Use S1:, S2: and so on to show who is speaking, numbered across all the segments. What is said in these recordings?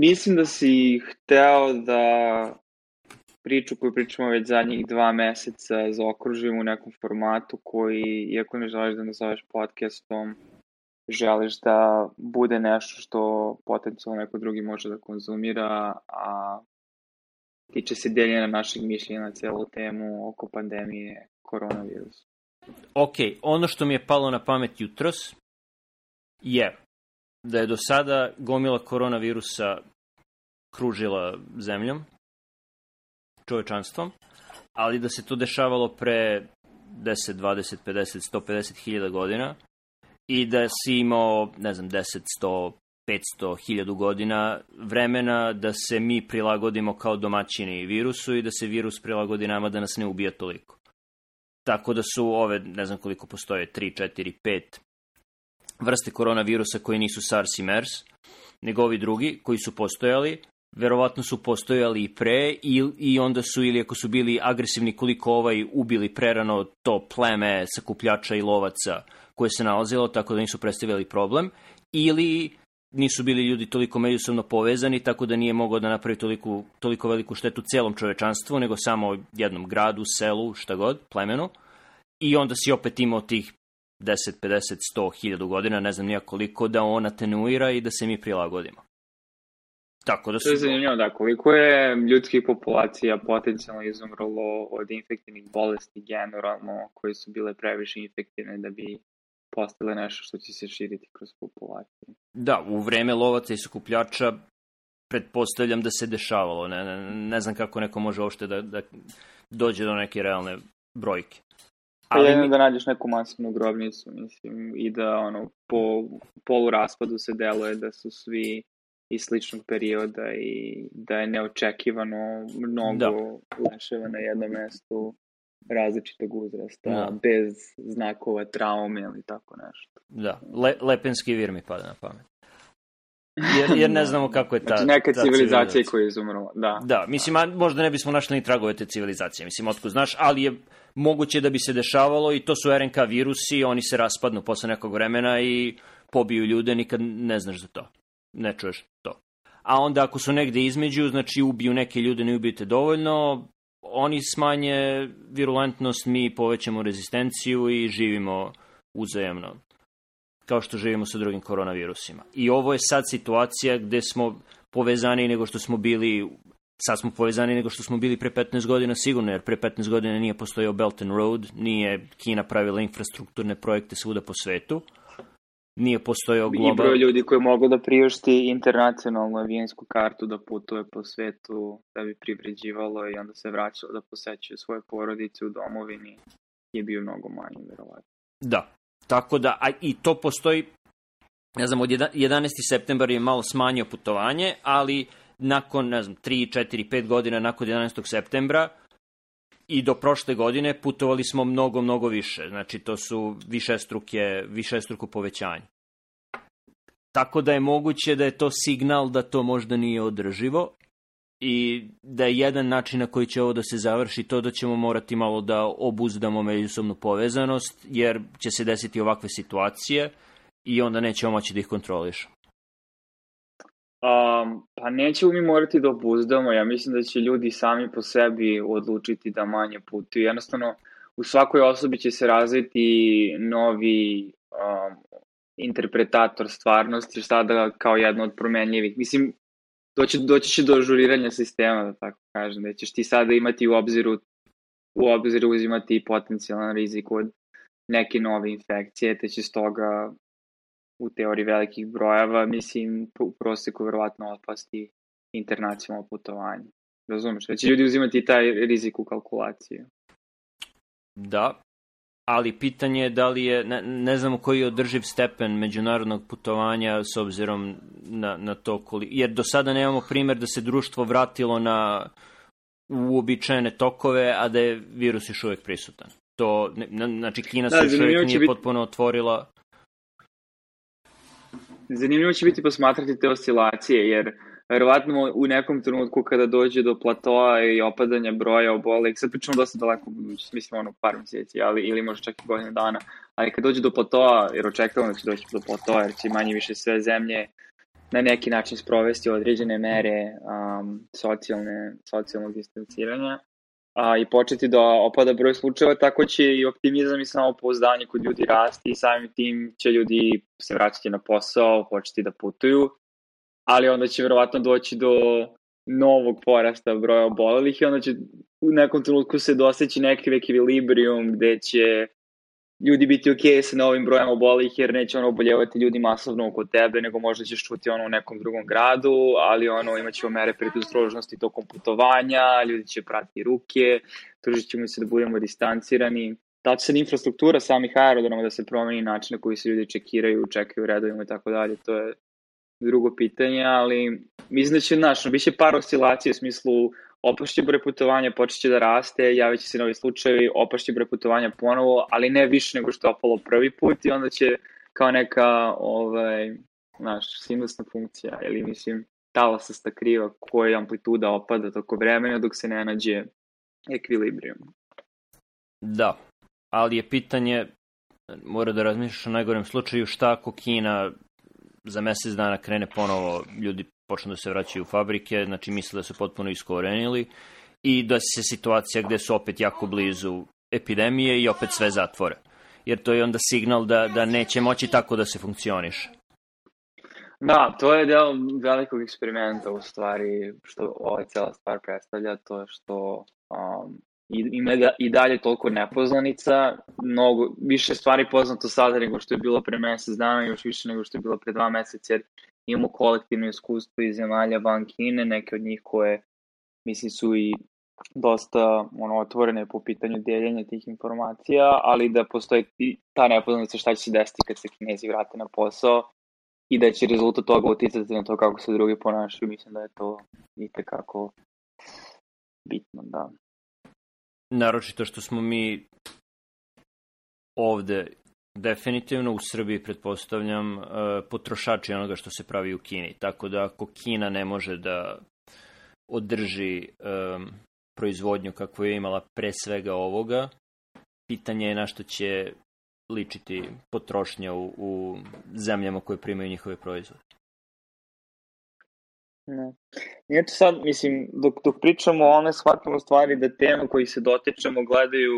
S1: Mislim da si hteo da priču koju pričamo već zadnjih dva meseca zaokružimo u nekom formatu koji, iako ne želiš da nazoveš podcastom, želiš da bude nešto što potencijalno neko drugi može da konzumira, a tiče se deljenja naših mišljenja na celu temu oko pandemije koronavirusa.
S2: Ok, ono što mi je palo na pamet jutros je da je do sada gomila koronavirusa kružila zemljom, čovečanstvom, ali da se to dešavalo pre 10, 20, 50, 150 hiljada godina i da si imao, ne znam, 10, 100, 500, 1000 godina vremena da se mi prilagodimo kao domaćini virusu i da se virus prilagodi nama da nas ne ubija toliko. Tako da su ove, ne znam koliko postoje, 3, 4, 5 vrste koronavirusa koji nisu SARS i MERS, nego ovi drugi koji su postojali, verovatno su postojali i pre i, i onda su ili ako su bili agresivni koliko ovaj ubili prerano to pleme sakupljača i lovaca koje se nalazilo tako da nisu predstavljali problem ili nisu bili ljudi toliko međusobno povezani tako da nije mogao da napravi toliko, toliko veliku štetu celom čovečanstvu nego samo jednom gradu, selu, šta god, plemenu. I onda si opet imao tih 10, 50, 100, 1000 godina, ne znam nija koliko, da on atenuira i da se mi prilagodimo. Tako da su...
S1: To je zanimljivo, da, koliko je ljudskih populacija potencijalno izumrlo od infektivnih bolesti generalno, koje su bile previše infektivne da bi postale nešto što će se širiti kroz populaciju.
S2: Da, u vreme lovaca i sakupljača pretpostavljam da se dešavalo. Ne, ne, ne znam kako neko može uopšte da, da dođe do neke realne brojke.
S1: Pa Ali jedno mi... da nađeš neku masivnu grobnicu, mislim, i da ono, po polu raspadu se deluje da su svi iz sličnog perioda i da je neočekivano mnogo da. leševa na jednom mestu različitog uzrasta, da. bez znakova traume ili tako nešto.
S2: Da, Le, lepenski vir mi pada na pamet. Jer, jer ne znamo kako je ta...
S1: Znači neka ta civilizacija, civilizacija koja je izumrla, da.
S2: Da, mislim, a možda ne bismo našli ni tragove te civilizacije, mislim, otko znaš, ali je moguće da bi se dešavalo i to su RNK virusi, oni se raspadnu posle nekog vremena i pobiju ljude, nikad ne znaš za to. Ne čuješ to. A onda ako su negde između, znači ubiju neke ljude, ne ubijete dovoljno, oni smanje virulentnost, mi povećamo rezistenciju i živimo uzajemno kao što živimo sa drugim koronavirusima. I ovo je sad situacija gde smo povezani nego što smo bili sad smo povezani nego što smo bili pre 15 godina sigurno, jer pre 15 godina nije postojao Belt and Road, nije Kina pravila infrastrukturne projekte svuda po svetu, nije postojao global...
S1: I broj ljudi koji mogu da priušti internacionalnu avijansku kartu da putuje po svetu da bi privređivalo i onda se vraćalo da posećuje svoje porodice u domovini je bio mnogo manji, verovatno.
S2: Da, tako da, a i to postoji, ne znam, od 11. septembar je malo smanjio putovanje, ali nakon, ne znam, 3, 4, 5 godina nakon 11. septembra i do prošle godine putovali smo mnogo, mnogo više. Znači, to su više struke, više struku povećanje. Tako da je moguće da je to signal da to možda nije održivo i da je jedan način na koji će ovo da se završi to da ćemo morati malo da obuzdamo međusobnu povezanost, jer će se desiti ovakve situacije i onda nećemo moći da ih kontrolišemo.
S1: Um, pa nećemo mi morati da obuzdamo, ja mislim da će ljudi sami po sebi odlučiti da manje putuju. Jednostavno, u svakoj osobi će se razviti novi um, interpretator stvarnosti, šta da kao jedno od promenljivih. Mislim, doći, doći će do ažuriranja sistema, da tako kažem, da ćeš ti sada imati u obziru u obziru uzimati potencijalan rizik od neke nove infekcije, te će stoga u teoriji velikih brojeva, mislim, u proseku verovatno otpasti internacionalno putovanje. Razumeš? Da će ljudi uzimati taj rizik u kalkulaciju.
S2: Da, ali pitanje je da li je, ne, ne znamo koji je održiv stepen međunarodnog putovanja s obzirom na, na to koliko, jer do sada nemamo primer da se društvo vratilo na uobičajene tokove, a da je virus još uvek prisutan. To, ne, znači Kina da, se još uvek nije biti... potpuno otvorila
S1: zanimljivo će biti posmatrati te oscilacije, jer verovatno u nekom trenutku kada dođe do platoa i opadanja broja obolih, sad pričamo dosta daleko mislim ono par mjeseci, ali, ili možda čak i godine dana, ali kad dođe do platoa, jer očekavamo da će doći do platoa, jer će manje više sve zemlje na neki način sprovesti određene mere um, socijalne, socijalnog distanciranja a, i početi da opada broj slučajeva, tako će i optimizam i samopouzdanje kod ljudi rasti i samim tim će ljudi se vraćati na posao, početi da putuju, ali onda će verovatno doći do novog porasta broja obolelih i onda će u nekom trenutku se doseći neki ekvilibrijum gde će ljudi biti ok sa novim brojem obolih jer neće ono oboljevati ljudi masovno oko tebe, nego možda ćeš čuti ono u nekom drugom gradu, ali ono imaćemo mere predostrožnosti tokom putovanja, ljudi će prati ruke, tružit ćemo se da budemo distancirani. Da će sad infrastruktura samih aerodroma da se promeni način na koji se ljudi čekiraju, čekaju redovima i tako dalje, to je drugo pitanje, ali mislim da će, znaš, biće par oscilacije u smislu opašće broj putovanja, počeće da raste, javit će se novi slučajevi, opašće broj putovanja ponovo, ali ne više nego što je opalo prvi put i onda će kao neka, ovaj, znaš, sinusna funkcija, ili mislim, talasasta kriva koja amplituda opada toko vremena dok se ne nađe ekvilibrijum.
S2: Da, ali je pitanje, mora da razmišljaš o najgorem slučaju, šta ako Kina za mesec dana krene ponovo, ljudi počnu da se vraćaju u fabrike, znači misle da su potpuno iskorenili i da se situacija gde su opet jako blizu epidemije i opet sve zatvore. Jer to je onda signal da, da neće moći tako da se funkcioniše.
S1: Da, to je deo velikog eksperimenta u stvari, što ova cela stvar predstavlja, to je što um, ima da, i dalje toliko nepoznanica, mnogo, više stvari poznato sada nego što je bilo pre mesec dana, još više nego što je bilo pre dva meseca, jer imamo kolektivno iskustvo iz zemalja van Kine, neke od njih koje, mislim, su i dosta ono, otvorene po pitanju deljenja tih informacija, ali da postoji i ta nepoznanica šta će se desiti kad se kinezi vrate na posao i da će rezultat toga uticati na to kako se drugi ponašaju, mislim da je to i tekako bitno, da.
S2: Naročito što smo mi ovde definitivno u Srbiji pretpostavljam e, potrošači onoga što se pravi u Kini. Tako da ako Kina ne može da održi um, proizvodnju kako je imala pre svega ovoga, pitanje je na što će ličiti potrošnja u, u zemljama koje primaju njihove proizvode.
S1: Ne. Nije to sad, mislim, dok, dok pričamo o one, shvatimo stvari da tema koji se dotičemo gledaju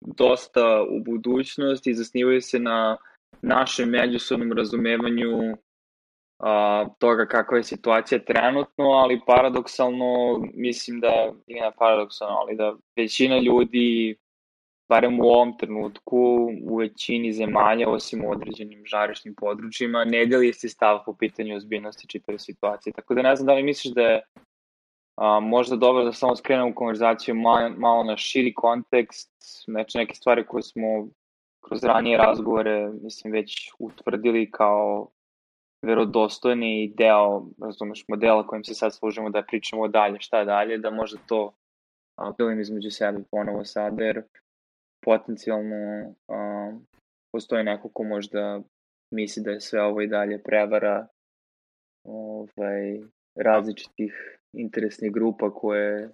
S1: dosta u budućnost i zasnivaju se na našem međusobnom razumevanju a, toga kakva je situacija trenutno, ali paradoksalno, mislim da, ne paradoksalno, ali da većina ljudi barem u ovom trenutku, u većini zemalja, osim u određenim žarišnim područjima, ne deli isti stav po pitanju ozbiljnosti čitave situacije. Tako da ne znam da li misliš da je a, možda dobro da samo skrenemo konverzaciju malo, malo na širi kontekst, znači neke stvari koje smo kroz ranije razgovore, mislim, već utvrdili kao verodostojni deo, razumeš, modela kojim se sad služimo da pričamo dalje, šta dalje, da možda to pilim između sebe ponovo sada, jer potencijalno uh, postoji neko ko možda misli da je sve ovo i dalje prevara ovaj, različitih interesnih grupa koje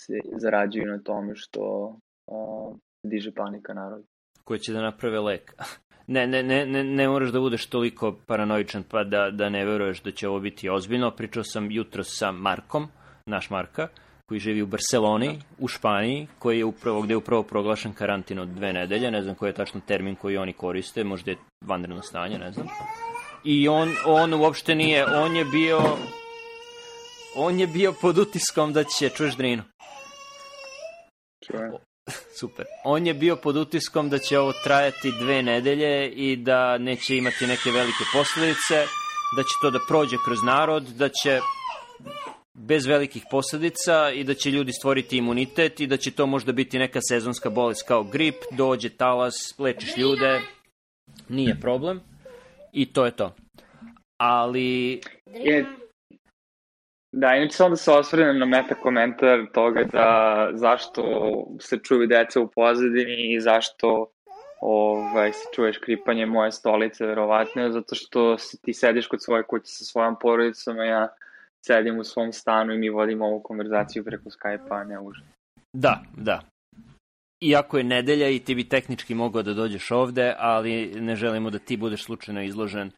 S1: se zarađuju na tome što uh, diže panika narod.
S2: Koje će da naprave lek. ne, ne, ne, ne, ne moraš da budeš toliko paranoičan pa da, da ne veruješ da će ovo biti ozbiljno. Pričao sam jutro sa Markom, naš Marka, uh, koji živi u Barceloni, u Španiji, koji je upravo, gde je upravo proglašen karantin od dve nedelje, ne znam koji je tačno termin koji oni koriste, možda je vanredno stanje, ne znam. I on, on uopšte nije, on je bio, on je bio pod utiskom da će, čuješ Drinu?
S1: Čujem.
S2: Super. On je bio pod utiskom da će ovo trajati dve nedelje i da neće imati neke velike posledice, da će to da prođe kroz narod, da će bez velikih posledica i da će ljudi stvoriti imunitet i da će to možda biti neka sezonska bolest kao grip, dođe talas, lečiš ljude, nije problem i to je to. Ali...
S1: Je, da, inače samo da se osvrnem na meta komentar toga da zašto se čuju deca u pozadini i zašto ovaj, se čuješ kripanje moje stolice, verovatno, zato što ti sediš kod svoje kuće sa svojom porodicom, a ja sedim u svom stanu i mi vodimo ovu konverzaciju preko Skype-a, ne uže.
S2: Da, da. Iako je nedelja i ti bi tehnički mogao da dođeš ovde, ali ne želimo da ti budeš slučajno izložen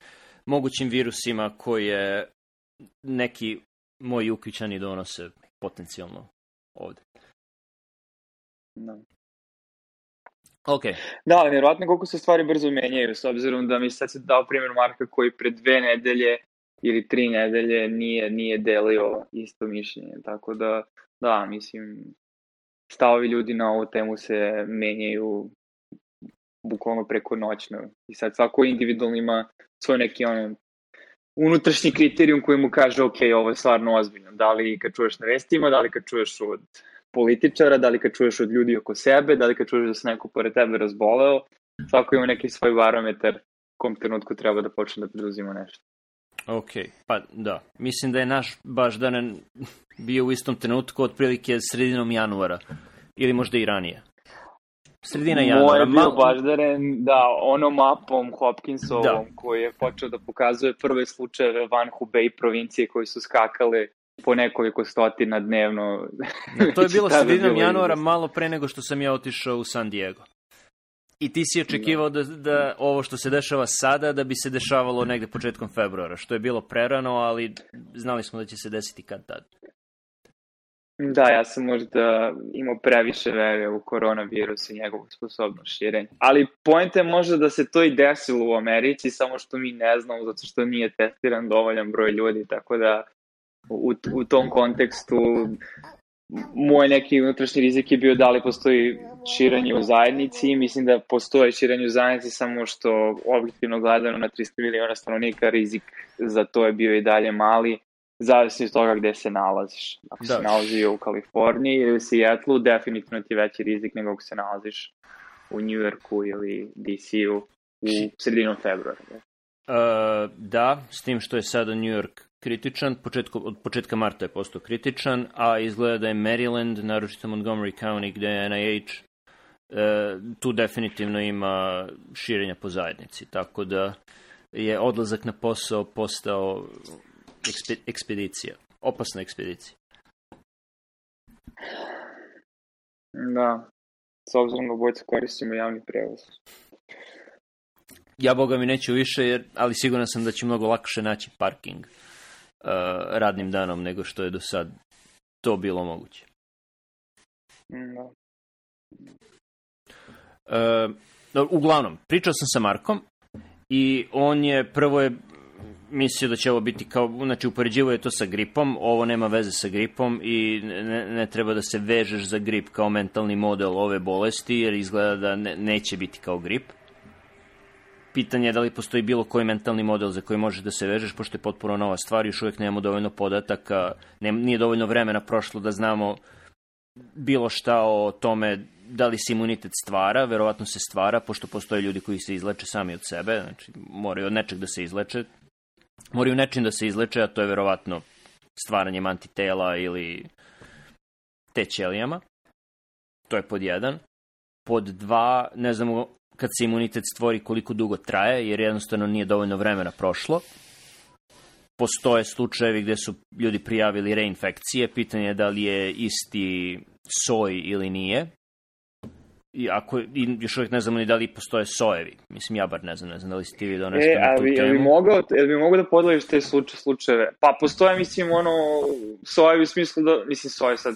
S2: mogućim virusima koje neki moji ukvićani donose potencijalno ovde.
S1: Da.
S2: Ok.
S1: Da, ali nevjerojatno koliko se stvari brzo menjaju, s obzirom da mi sad se dao primjer Marka koji pre dve nedelje ili tri nedelje nije, nije delio isto mišljenje, tako da, da, mislim, stavovi ljudi na ovu temu se menjaju bukvalno preko noćno i sad svako individualno ima svoj neki ono unutrašnji kriterijum koji mu kaže ok, ovo je stvarno ozbiljno. Da li kad čuješ na vestima, da li kad čuješ od političara, da li kad čuješ od ljudi oko sebe, da li kad čuješ da se neko pored tebe razboleo, svako ima neki svoj barometar kom trenutku treba da počne da preduzima nešto.
S2: Ok, pa da. Mislim da je naš baš dan bio u istom trenutku otprilike sredinom januara. Ili možda i ranije. Sredina januara.
S1: Moje je bio mal... baždaren, da, ono mapom Hopkinsovom da. koji je počeo da pokazuje prve slučajeve van Hubei provincije koji su skakale po nekoliko stotina dnevno.
S2: Da, to je bilo sredinom januara, malo pre nego što sam ja otišao u San Diego. I ti si očekivao da, da ovo što se dešava sada, da bi se dešavalo negde početkom februara, što je bilo prerano, ali znali smo da će se desiti kad tad.
S1: Da, ja sam možda imao previše vere u koronavirus i njegovu sposobnost širenja. Ali pojenta je možda da se to i desilo u Americi, samo što mi ne znamo, zato što nije testiran dovoljan broj ljudi, tako da u, u tom kontekstu moj neki unutrašnji rizik je bio da li postoji širanje u zajednici i mislim da postoje širanje u zajednici samo što objektivno gledano na 300 miliona stanovnika rizik za to je bio i dalje mali zavisno od toga gde se nalaziš. Ako da. se nalazi u Kaliforniji ili u Seattleu, definitivno ti je veći rizik nego ako se nalaziš u New Yorku ili DC-u u sredinom februara.
S2: Uh, da, s tim što je sada New York kritičan, početko, od početka marta je postao kritičan, a izgleda da je Maryland, naročito Montgomery County, gde je NIH, e, tu definitivno ima širenja po zajednici, tako da je odlazak na posao postao ekspe, ekspedicija, opasna ekspedicija.
S1: Da, s obzirom na bojca koristimo javni prevoz.
S2: Ja, boga mi, neću više, jer, ali siguran sam da će mnogo lakše naći parking uh, radnim danom nego što je do sad to bilo moguće.
S1: Da.
S2: Uh, uglavnom, pričao sam sa Markom i on je, prvo je mislio da će ovo biti kao, znači upoređivo je to sa gripom, ovo nema veze sa gripom i ne, ne treba da se vežeš za grip kao mentalni model ove bolesti, jer izgleda da ne, neće biti kao grip pitanje je da li postoji bilo koji mentalni model za koji možeš da se vežeš, pošto je potpuno nova stvar, još uvijek nemamo dovoljno podataka, ne, nije dovoljno vremena prošlo da znamo bilo šta o tome da li se imunitet stvara, verovatno se stvara, pošto postoje ljudi koji se izleče sami od sebe, znači moraju od nečeg da se izleče, moraju nečim da se izleče, a to je verovatno stvaranjem antitela ili te ćelijama. To je pod jedan. Pod dva, ne znamo kad se imunitet stvori koliko dugo traje, jer jednostavno nije dovoljno vremena prošlo. Postoje slučajevi gde su ljudi prijavili reinfekcije, pitanje je da li je isti soj ili nije. I ako i još uvijek ne znamo ni da li postoje sojevi. Mislim, ja bar ne znam, ne znam da li si ti vidio nešto e, na tu temu.
S1: E, bi mogao, jel bi mogao da podeliš te slučajeve? Pa postoje, mislim, ono, sojevi u smislu da, mislim, soje sad,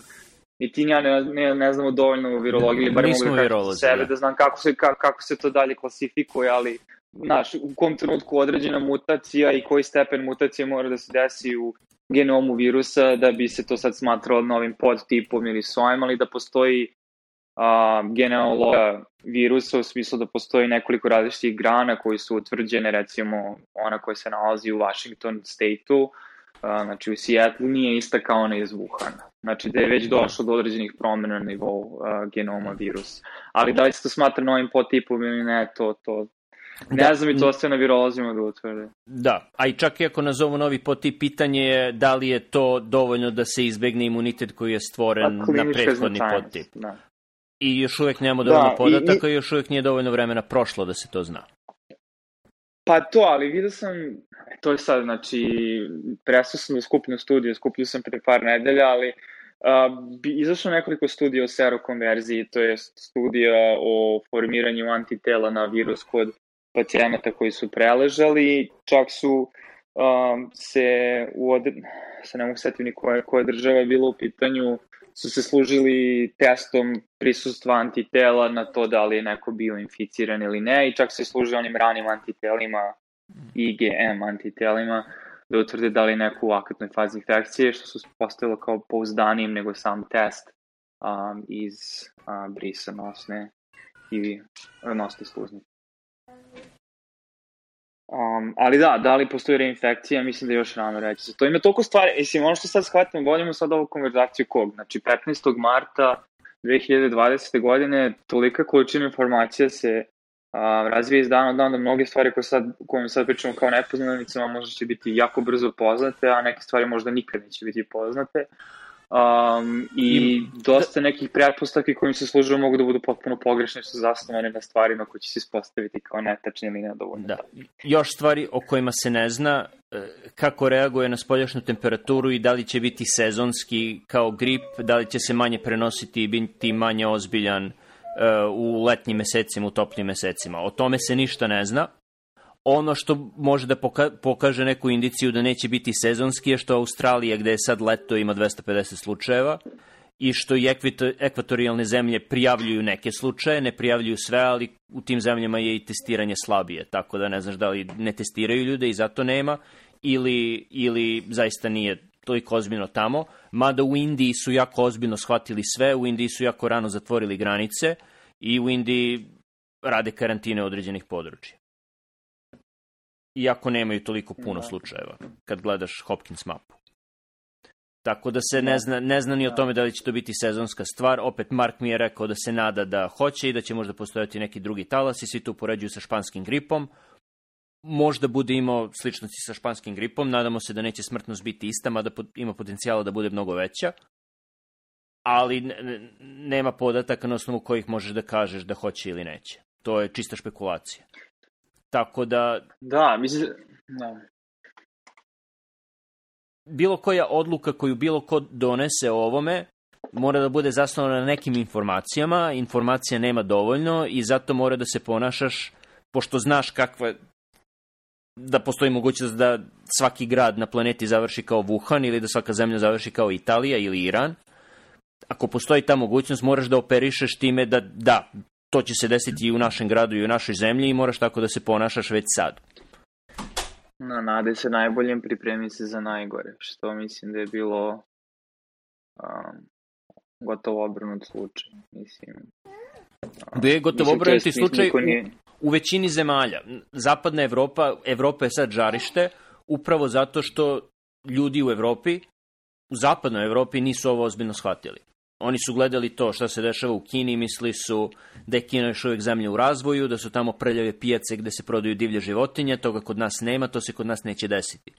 S1: i ti ja ne, ne, ne znamo dovoljno u virologiji, ili bar mogu da kažem sebe, da. da znam kako se, kako, kako se to dalje klasifikuje, ali znaš, u kom trenutku određena mutacija i koji stepen mutacije mora da se desi u genomu virusa da bi se to sad smatralo novim podtipom ili sojem, ali da postoji a, genealoga virusa u smislu da postoji nekoliko različitih grana koji su utvrđene, recimo ona koja se nalazi u Washington State-u, znači u Seattle nije ista kao ona iz Wuhana. Znači da je već došlo do određenih promjena na nivou uh, genoma virusa. Ali da li se to smatra novim potipom ili ne, to, to Ne da. znam i to sve na virolozima da utvrde.
S2: Da, a i čak i ako nazovu novi potip, pitanje je da li je to dovoljno da se izbegne imunitet koji je stvoren na prethodni potip. Da. I još uvek nemamo dovoljno da, podataka i, i još uvek nije dovoljno vremena prošlo da se to zna.
S1: Pa to, ali vidio sam, to je sad, znači, prestao sam da skupinu studiju, skupio sam pre par nedelja, ali uh, izašlo nekoliko studija o serokonverziji, to je studija o formiranju antitela na virus kod pacijenata koji su preležali, čak su um, se u od... se ne mogu setiti ni koje, koje države je bilo u pitanju, su se služili testom prisustva antitela na to da li je neko bio inficiran ili ne i čak se služe onim ranim antitelima, IgM antitelima, da utvrde da li je neko u akutnoj fazi infekcije, što su postavilo kao pouzdanijim nego sam test um, iz uh, brisa nosne i nosne sluznice. Um, ali da, da li postoji reinfekcija, mislim da je još rano reći. Za to ima toliko stvari, mislim, ono što sad shvatimo, vodimo sad ovu konverzaciju kog, znači 15. marta 2020. godine tolika količina informacija se a, razvije iz dana od dana da mnoge stvari koje sad, kojim sad pričamo kao nepoznanicama možda će biti jako brzo poznate, a neke stvari možda nikad neće biti poznate. Um, I dosta nekih pretpostavki kojim se služuju mogu da budu potpuno pogrešne, su zasnovane na stvarima koje će se ispostaviti kao netačne ili nedovoljne.
S2: Da. Još stvari o kojima se ne zna, e, kako reaguje na spoljašnju temperaturu i da li će biti sezonski kao grip, da li će se manje prenositi i biti manje ozbiljan uh, u letnjim mesecima, u toplim mesecima. O tome se ništa ne zna. Ono što može da poka pokaže neku indiciju da neće biti sezonski je što Australija, gde je sad leto, ima 250 slučajeva i što i ekvatorijalne zemlje prijavljuju neke slučaje, ne prijavljuju sve, ali u tim zemljama je i testiranje slabije, tako da ne znaš da li ne testiraju ljude i zato nema, ili, ili zaista nije toliko ozbiljno tamo, mada u Indiji su jako ozbiljno shvatili sve, u Indiji su jako rano zatvorili granice i u Indiji rade karantine određenih područja. Iako nemaju toliko puno da. slučajeva, kad gledaš Hopkins mapu. Tako da se ne da. zna, ne zna ni o da. tome da li će to biti sezonska stvar. Opet Mark mi je rekao da se nada da hoće i da će možda postojati neki drugi talas i svi to upoređuju sa španskim gripom možda bude imao sličnosti sa španskim gripom, nadamo se da neće smrtnost biti ista, mada ima potencijala da bude mnogo veća, ali nema podataka na osnovu kojih možeš da kažeš da hoće ili neće. To je čista špekulacija. Tako da...
S1: Da, mislim... Da.
S2: Bilo koja odluka koju bilo ko donese o ovome mora da bude zasnovana na nekim informacijama, informacija nema dovoljno i zato mora da se ponašaš pošto znaš kakva da postoji mogućnost da svaki grad na planeti završi kao Wuhan ili da svaka zemlja završi kao Italija ili Iran. Ako postoji ta mogućnost, moraš da operišeš time da, da, to će se desiti i u našem gradu i u našoj zemlji i moraš tako da se ponašaš već sad.
S1: Na, nade se najboljem, pripremi se za najgore, što mislim da je bilo um, gotovo obrnut slučaj. Mislim,
S2: um, je gotovo obrnuti slučaj nije u većini zemalja. Zapadna Evropa, Evropa je sad žarište, upravo zato što ljudi u Evropi, u zapadnoj Evropi nisu ovo ozbiljno shvatili. Oni su gledali to šta se dešava u Kini, mislili su da je Kina još uvijek zemlja u razvoju, da su tamo preljave pijace gde se prodaju divlje životinje, toga kod nas nema, to se kod nas neće desiti.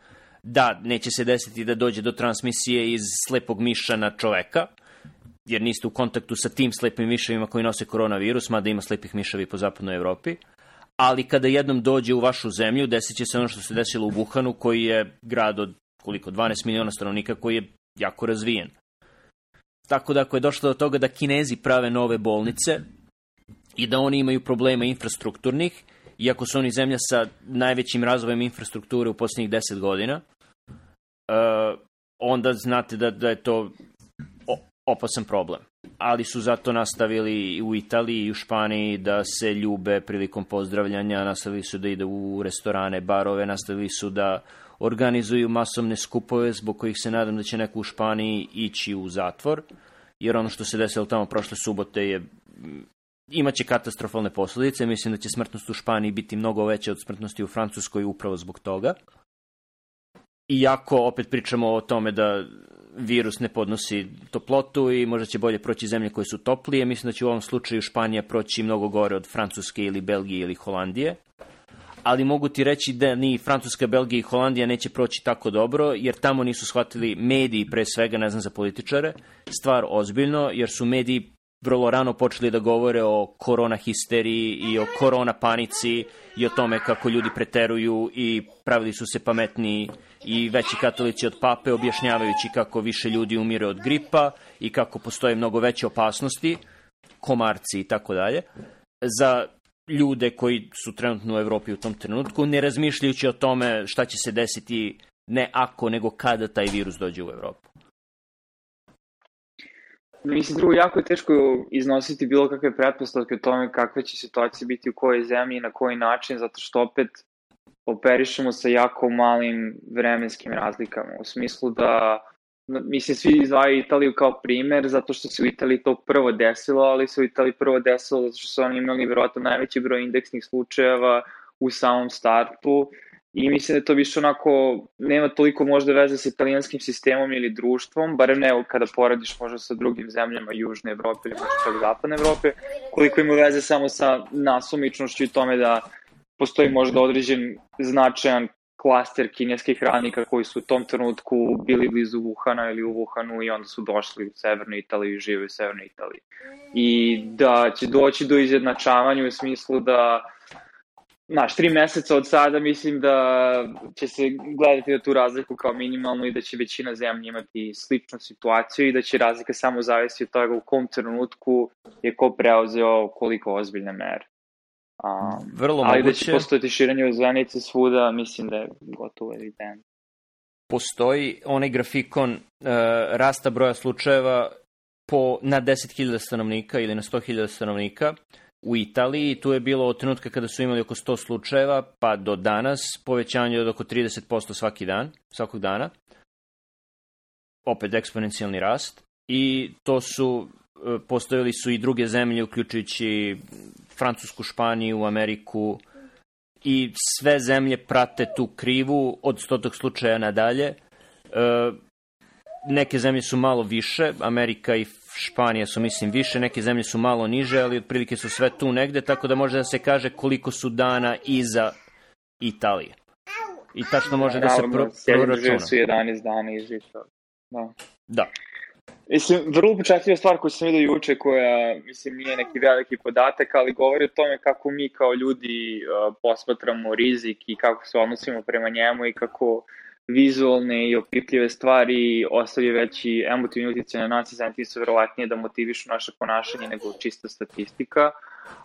S2: Da, neće se desiti da dođe do transmisije iz slepog miša na čoveka, jer niste u kontaktu sa tim slepim miševima koji nose koronavirus, mada ima slepih miševi po zapadnoj Evropi. Ali kada jednom dođe u vašu zemlju, desit će se ono što se desilo u Wuhanu, koji je grad od koliko, 12 miliona stanovnika, koji je jako razvijen. Tako da ako je došlo do toga da Kinezi prave nove bolnice i da oni imaju problema infrastrukturnih, iako su oni zemlja sa najvećim razvojem infrastrukture u posljednjih 10 godina, uh, onda znate da, da je to opasan problem. Ali su zato nastavili u Italiji i u Španiji da se ljube prilikom pozdravljanja, nastavili su da ide u restorane, barove, nastavili su da organizuju masovne skupove zbog kojih se nadam da će neko u Španiji ići u zatvor, jer ono što se desilo tamo prošle subote je imaće katastrofalne posledice, mislim da će smrtnost u Španiji biti mnogo veća od smrtnosti u Francuskoj upravo zbog toga. Iako opet pričamo o tome da virus ne podnosi toplotu i možda će bolje proći zemlje koje su toplije. Mislim da će u ovom slučaju Španija proći mnogo gore od Francuske ili Belgije ili Holandije. Ali mogu ti reći da ni Francuska, Belgija i Holandija neće proći tako dobro, jer tamo nisu shvatili mediji, pre svega, ne znam za političare, stvar ozbiljno, jer su mediji vrlo rano počeli da govore o korona histeriji i o korona panici i o tome kako ljudi preteruju i pravili su se pametni i veći katolici od pape objašnjavajući kako više ljudi umire od gripa i kako postoje mnogo veće opasnosti, komarci i tako dalje, za ljude koji su trenutno u Evropi u tom trenutku, ne razmišljajući o tome šta će se desiti ne ako, nego kada taj virus dođe u Evropu.
S1: Mislim, drugo, jako je teško iznositi bilo kakve pretpostavke o tome kakve će situacije biti u kojoj zemlji i na koji način, zato što opet operišemo sa jako malim vremenskim razlikama, u smislu da mislim, svi izdvajaju Italiju kao primer, zato što se u Italiji to prvo desilo, ali se u Italiji prvo desilo zato što su oni imali vjerojatno najveći broj indeksnih slučajeva u samom startu. I mislim da to više onako nema toliko možda veze sa italijanskim sistemom ili društvom, barem ne kada poradiš možda sa drugim zemljama Južne Evrope ili možda čak Zapadne Evrope, koliko ima veze samo sa nasumičnošću i tome da postoji možda određen značajan klaster kineskih radnika koji su u tom trenutku bili blizu Wuhana ili u Wuhanu i onda su došli u Severnu Italiju i žive u Severnoj Italiji. I da će doći do izjednačavanja u smislu da Znaš, tri meseca od sada mislim da će se gledati na tu razliku kao minimalnu i da će većina zemlji imati sličnu situaciju i da će razlika samo zavisi od toga u kom trenutku je ko preuzeo koliko ozbiljne mere.
S2: Um, Vrlo
S1: ali
S2: moguće.
S1: da će postojati širenje u zvanice svuda, mislim da je gotovo evident.
S2: Postoji onaj grafikon uh, rasta broja slučajeva po, na 10.000 stanovnika ili na 100.000 stanovnika u Italiji. Tu je bilo od trenutka kada su imali oko 100 slučajeva pa do danas povećanje od oko 30% svaki dan, svakog dana. Opet eksponencijalni rast. I to su, postojali su i druge zemlje, uključujući Francusku, Španiju, Ameriku i sve zemlje prate tu krivu od stotog slučaja nadalje. E, neke zemlje su malo više, Amerika i Španija su mislim više, neke zemlje su malo niže, ali otprilike su sve tu negde, tako da može da se kaže koliko su dana iza Italije. I tačno može da se pro, proračuna.
S1: su 11 dana iza Italije. Da.
S2: Da.
S1: Mislim, vrlo upečatljiva stvar koju sam vidio juče, koja, mislim, nije neki veliki podatak, ali govori o tome kako mi kao ljudi uh, posmatramo rizik i kako se odnosimo prema njemu i kako vizualne i opipljive stvari ostavljaju veći emotivni utjecaj na nas i zatim su verovatnije da motivišu naše ponašanje nego čista statistika,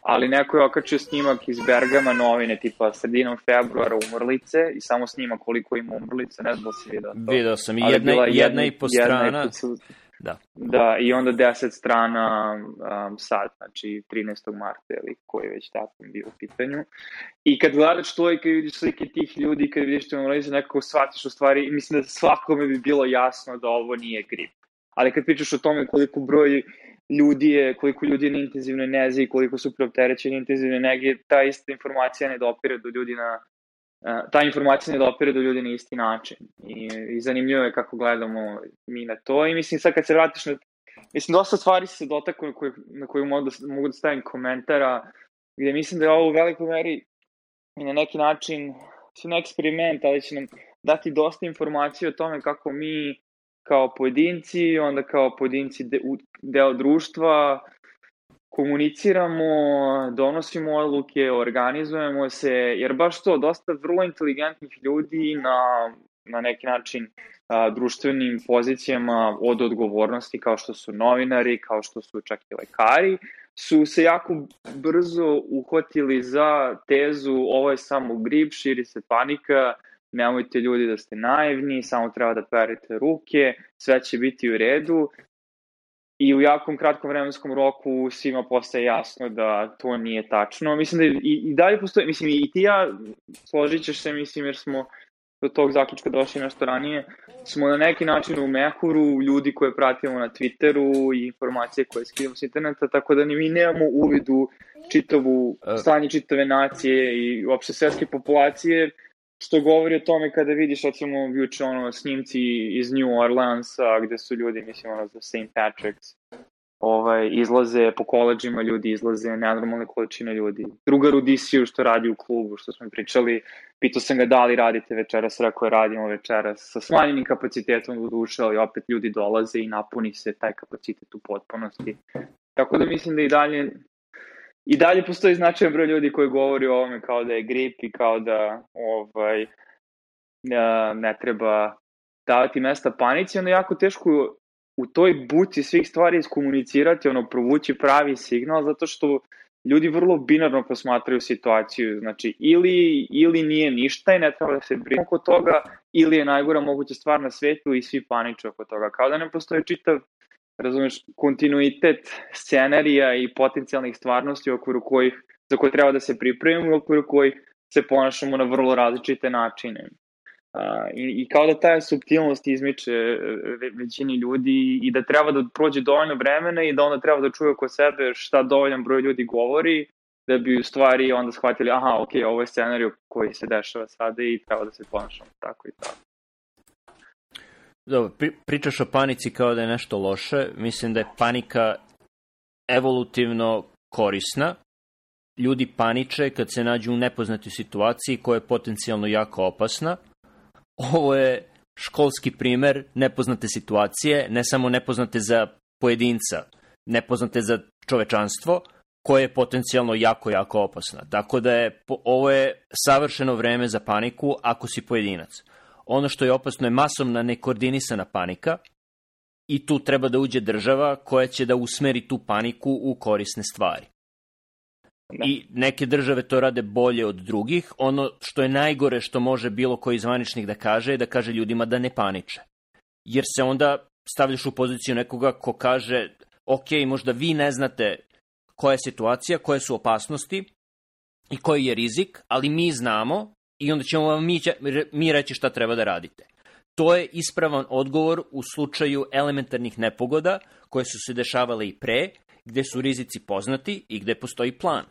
S1: ali neko je okačio snimak iz Bergama novine, tipa sredinom februara umrlice i samo snima koliko ima umrlice, ne znam da si vidio to.
S2: Vidio sam, i jedna, jedna, jedna i po strana. Jedna i po,
S1: Da. Da, i onda 10 strana um, sad, znači 13. marta, ili koji već datum bio u pitanju. I kad gledaš to i kad vidiš slike tih ljudi, kad vidiš te analize, nekako shvatiš u stvari, mislim da svakome bi bilo jasno da ovo nije grip. Ali kad pričaš o tome koliko broj ljudi je, koliko ljudi je na intenzivnoj nezi i koliko su preopterećeni intenzivne nege, ta ista informacija ne dopire do ljudi na ta informacija ne dopire do ljudi na isti način. I, i zanimljivo je kako gledamo mi na to. I mislim, sad kad se vratiš na... Mislim, dosta stvari se dotakle na koje, na koje mogu da, mogu da stavim komentara, gde mislim da je ovo u velikoj meri i na neki način na eksperiment, ali će nam dati dosta informacije o tome kako mi kao pojedinci, onda kao pojedinci de, deo društva, komuniciramo, donosimo odluke, organizujemo se, jer baš to, dosta vrlo inteligentnih ljudi na, na neki način a, društvenim pozicijama od odgovornosti kao što su novinari, kao što su čak i lekari, su se jako brzo uhvatili za tezu ovo je samo grip, širi se panika, nemojte ljudi da ste naivni, samo treba da perite ruke, sve će biti u redu i u jakom kratkom vremenskom roku svima postaje jasno da to nije tačno. Mislim da i, i dalje postoje, mislim i ti ja složit ćeš se, mislim, jer smo do tog zaključka došli nešto ranije, smo na neki način u mehuru ljudi koje pratimo na Twitteru i informacije koje skidamo s interneta, tako da ni mi nemamo uvidu čitavu stanje čitave nacije i uopšte svetske populacije, što govori o tome kada vidiš recimo juče ono snimci iz New Orleansa gde su ljudi mislim ono za St. Patrick's ovaj, izlaze po koleđima ljudi, izlaze nenormalne količine ljudi. Drugar u DC-u što radi u klubu, što smo pričali, pitao sam ga da li radite večeras, rekao je radimo večeras sa smanjenim kapacitetom u duše, ali opet ljudi dolaze i napuni se taj kapacitet u potpunosti. Tako da mislim da i dalje I dalje postoji značajan broj ljudi koji govori o ovome kao da je grip i kao da ovaj, ne treba davati mesta panici, onda jako teško u toj buci svih stvari iskomunicirati, ono, provući pravi signal, zato što ljudi vrlo binarno posmatraju situaciju, znači ili, ili nije ništa i ne treba da se brinu oko toga, ili je najgora moguća stvar na svetu i svi paniče oko toga. Kao da ne postoji čitav, razumeš, kontinuitet scenarija i potencijalnih stvarnosti u okviru kojih, za koje treba da se pripremimo u okviru kojih se ponašamo na vrlo različite načine. Uh, i, I kao da ta subtilnost izmiče ve, većini ljudi i da treba da prođe dovoljno vremena i da onda treba da čuje oko sebe šta dovoljan broj ljudi govori da bi u stvari onda shvatili aha, ok, ovo je scenariju koji se dešava sada i treba da se ponašamo tako i tako.
S2: Dobro, pri, pričaš o panici kao da je nešto loše. Mislim da je panika evolutivno korisna. Ljudi paniče kad se nađu u nepoznatoj situaciji koja je potencijalno jako opasna – ovo je školski primer nepoznate situacije, ne samo nepoznate za pojedinca, nepoznate za čovečanstvo, koje je potencijalno jako, jako opasna. Tako da je, ovo je savršeno vreme za paniku ako si pojedinac. Ono što je opasno je masovna nekoordinisana panika i tu treba da uđe država koja će da usmeri tu paniku u korisne stvari. Da. I neke države to rade bolje od drugih. Ono što je najgore što može bilo koji zvaničnik da kaže je da kaže ljudima da ne paniče. Jer se onda stavljaš u poziciju nekoga ko kaže ok, možda vi ne znate koja je situacija, koje su opasnosti i koji je rizik, ali mi znamo i onda ćemo vam mi, mi reći šta treba da radite. To je ispravan odgovor u slučaju elementarnih nepogoda koje su se dešavale i pre, gde su rizici poznati i gde postoji plan.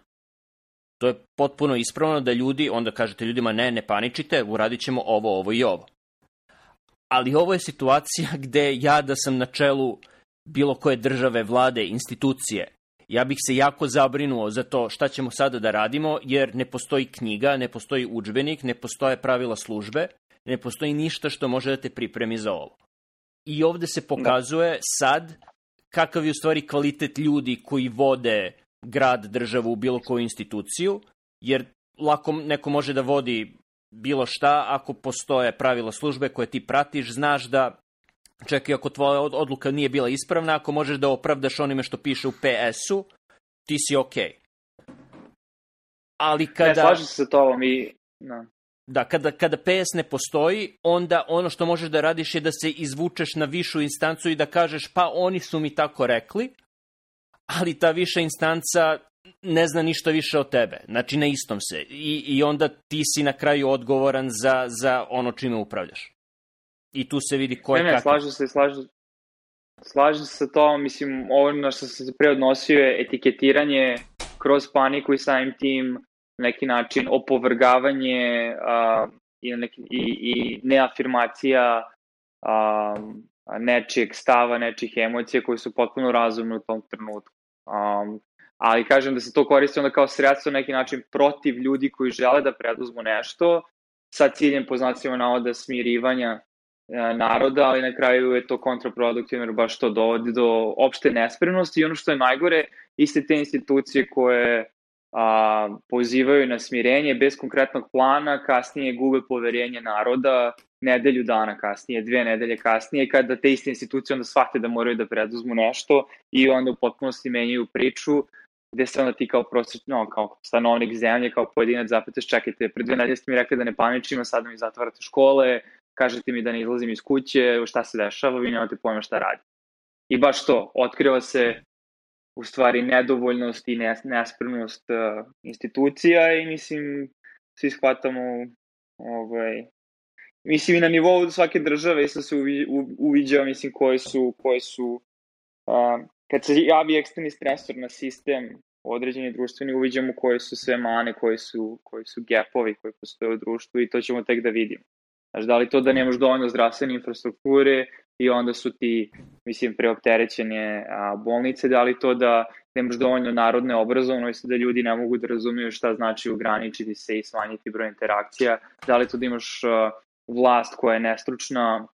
S2: To je potpuno ispravno da ljudi, onda kažete ljudima ne, ne paničite, uradit ćemo ovo, ovo i ovo. Ali ovo je situacija gde ja da sam na čelu bilo koje države, vlade, institucije, ja bih se jako zabrinuo za to šta ćemo sada da radimo, jer ne postoji knjiga, ne postoji učbenik, ne postoje pravila službe, ne postoji ništa što može da te pripremi za ovo. I ovde se pokazuje sad kakav je u stvari kvalitet ljudi koji vode grad, državu, bilo koju instituciju, jer lako neko može da vodi bilo šta ako postoje pravila službe koje ti pratiš, znaš da čak i ako tvoja odluka nije bila ispravna, ako možeš da opravdaš onime što piše u PS-u, ti si okej. Okay. Ali kada... Ne,
S1: slažem se sa tobom i... No.
S2: Da, kada, kada PS ne postoji, onda ono što možeš da radiš je da se izvučeš na višu instancu i da kažeš pa oni su mi tako rekli, ali ta viša instanca ne zna ništa više od tebe. Znači, na istom se. I, i onda ti si na kraju odgovoran za, za ono čime upravljaš. I tu se vidi ko je
S1: ne, ne, slažem se, slažem, slažem se sa to, mislim, ovo na što sam se pre odnosio je etiketiranje kroz paniku i samim tim neki način opovrgavanje uh, i, neki, i, i neafirmacija uh, nečijeg stava, nečijih emocija koje su potpuno razumne u tom trenutku. Um, ali kažem da se to koristi onda kao sredstvo na neki način protiv ljudi koji žele da preduzmu nešto sa ciljem po znacima navoda smirivanja naroda, ali na kraju je to kontraproduktivno jer baš to dovodi do opšte nespremnosti. I ono što je najgore, iste te institucije koje a, pozivaju na smirenje bez konkretnog plana, kasnije gube poverenje naroda nedelju dana kasnije, dve nedelje kasnije, kada te iste institucije onda shvate da moraju da preduzmu nešto i onda u potpunosti menjaju priču, gde se onda ti kao prosječno, kao stanovnik zemlje, kao pojedinac zapitaš, čekajte, pre dve nedelje ste mi rekli da ne paničimo, sada mi zatvarate škole, kažete mi da ne izlazim iz kuće, šta se dešava, vi nemate pojma šta radi. I baš to, otkriva se u stvari nedovoljnost i nespremnost uh, institucija i mislim svi shvatamo ovaj, mislim i na nivou svake države isto se uviđao mislim koje su koje su uh, kad se javi ekstremni stresor na sistem određeni društveni uviđamo koje su sve mane, koje su, koji su gapovi koji postoje u društvu i to ćemo tek da vidimo. Znaš, da li to da nemaš dovoljno zdravstvene infrastrukture i onda su ti, mislim, preopterećene a, bolnice, da li to da nemaš dovoljno narodne obrazovanosti da ljudi ne mogu da razumiju šta znači ograničiti se i smanjiti broj interakcija, da li to da imaš a, vlast koja je nestručna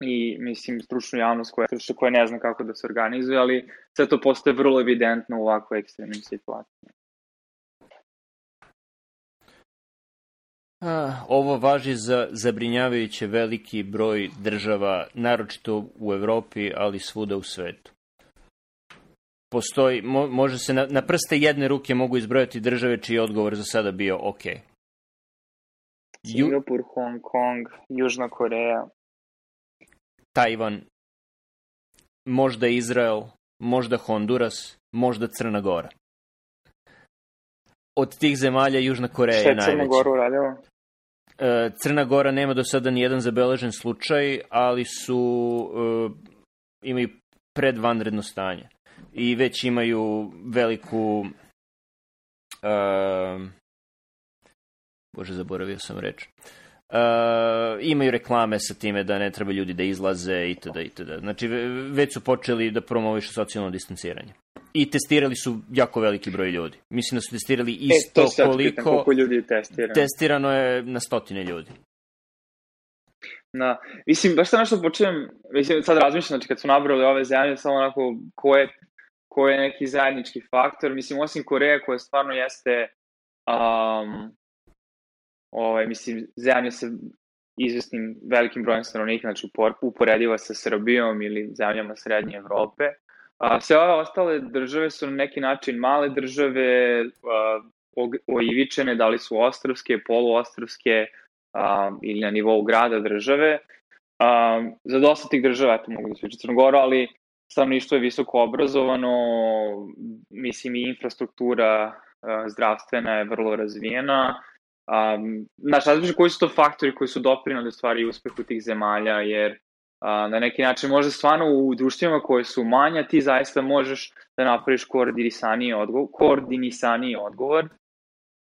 S1: i mislim stručnu javnost koja, koja ne zna kako da se organizuje, ali sve to postaje vrlo evidentno u ovakvoj ekstremnim situacijama.
S2: Ovo važi za zabrinjavajuće veliki broj država, naročito u Evropi, ali svuda u svetu. postoji, mo, može se na, na prste jedne ruke mogu izbrojati države čiji je odgovor za sada bio ok.
S1: Singapur, Hong Kong, Južna Koreja.
S2: Tajvan, možda Izrael, možda Honduras, možda Crna Gora. Od tih zemalja Južna Koreja je najveća. Šta je
S1: Crna Gora uradila?
S2: E, Crna Gora nema do sada ni jedan zabeležen slučaj, ali su uh, imaju predvanredno stanje i već imaju veliku uh, Bože, zaboravio sam reč. Uh, imaju reklame sa time da ne treba ljudi da izlaze itd. itd. Znači, već su počeli da promovišu socijalno distanciranje. I testirali su jako veliki broj ljudi. Mislim da su testirali e, isto e, to koliko...
S1: koliko ljudi je testirano.
S2: Testirano je na stotine ljudi.
S1: Na, mislim, baš sam nešto počujem, mislim, sad razmišljam, znači kad su nabrali ove zemlje, samo onako, ko je, ko je neki zajednički faktor, mislim, osim Koreja koja stvarno jeste um, ovaj, mislim, zemlja sa izvesnim velikim brojem stanovnika, znači uporediva sa Srbijom ili zemljama Srednje Evrope. A, sve ove ostale države su na neki način male države, a, oivičene, da li su ostrovske, poluostrovske a, ili na nivou grada države. A, za dosta tih država, eto mogu da sviču Crnogoro, ali stanovništvo je visoko obrazovano, mislim i infrastruktura a, zdravstvena je vrlo razvijena, Um, znaš, različno koji su to faktori koji su doprinali stvari uspehu tih zemalja, jer uh, na neki način možda stvarno u društvima koje su manja ti zaista možeš da napraviš koordinisaniji odgovor, koordinisaniji odgovor.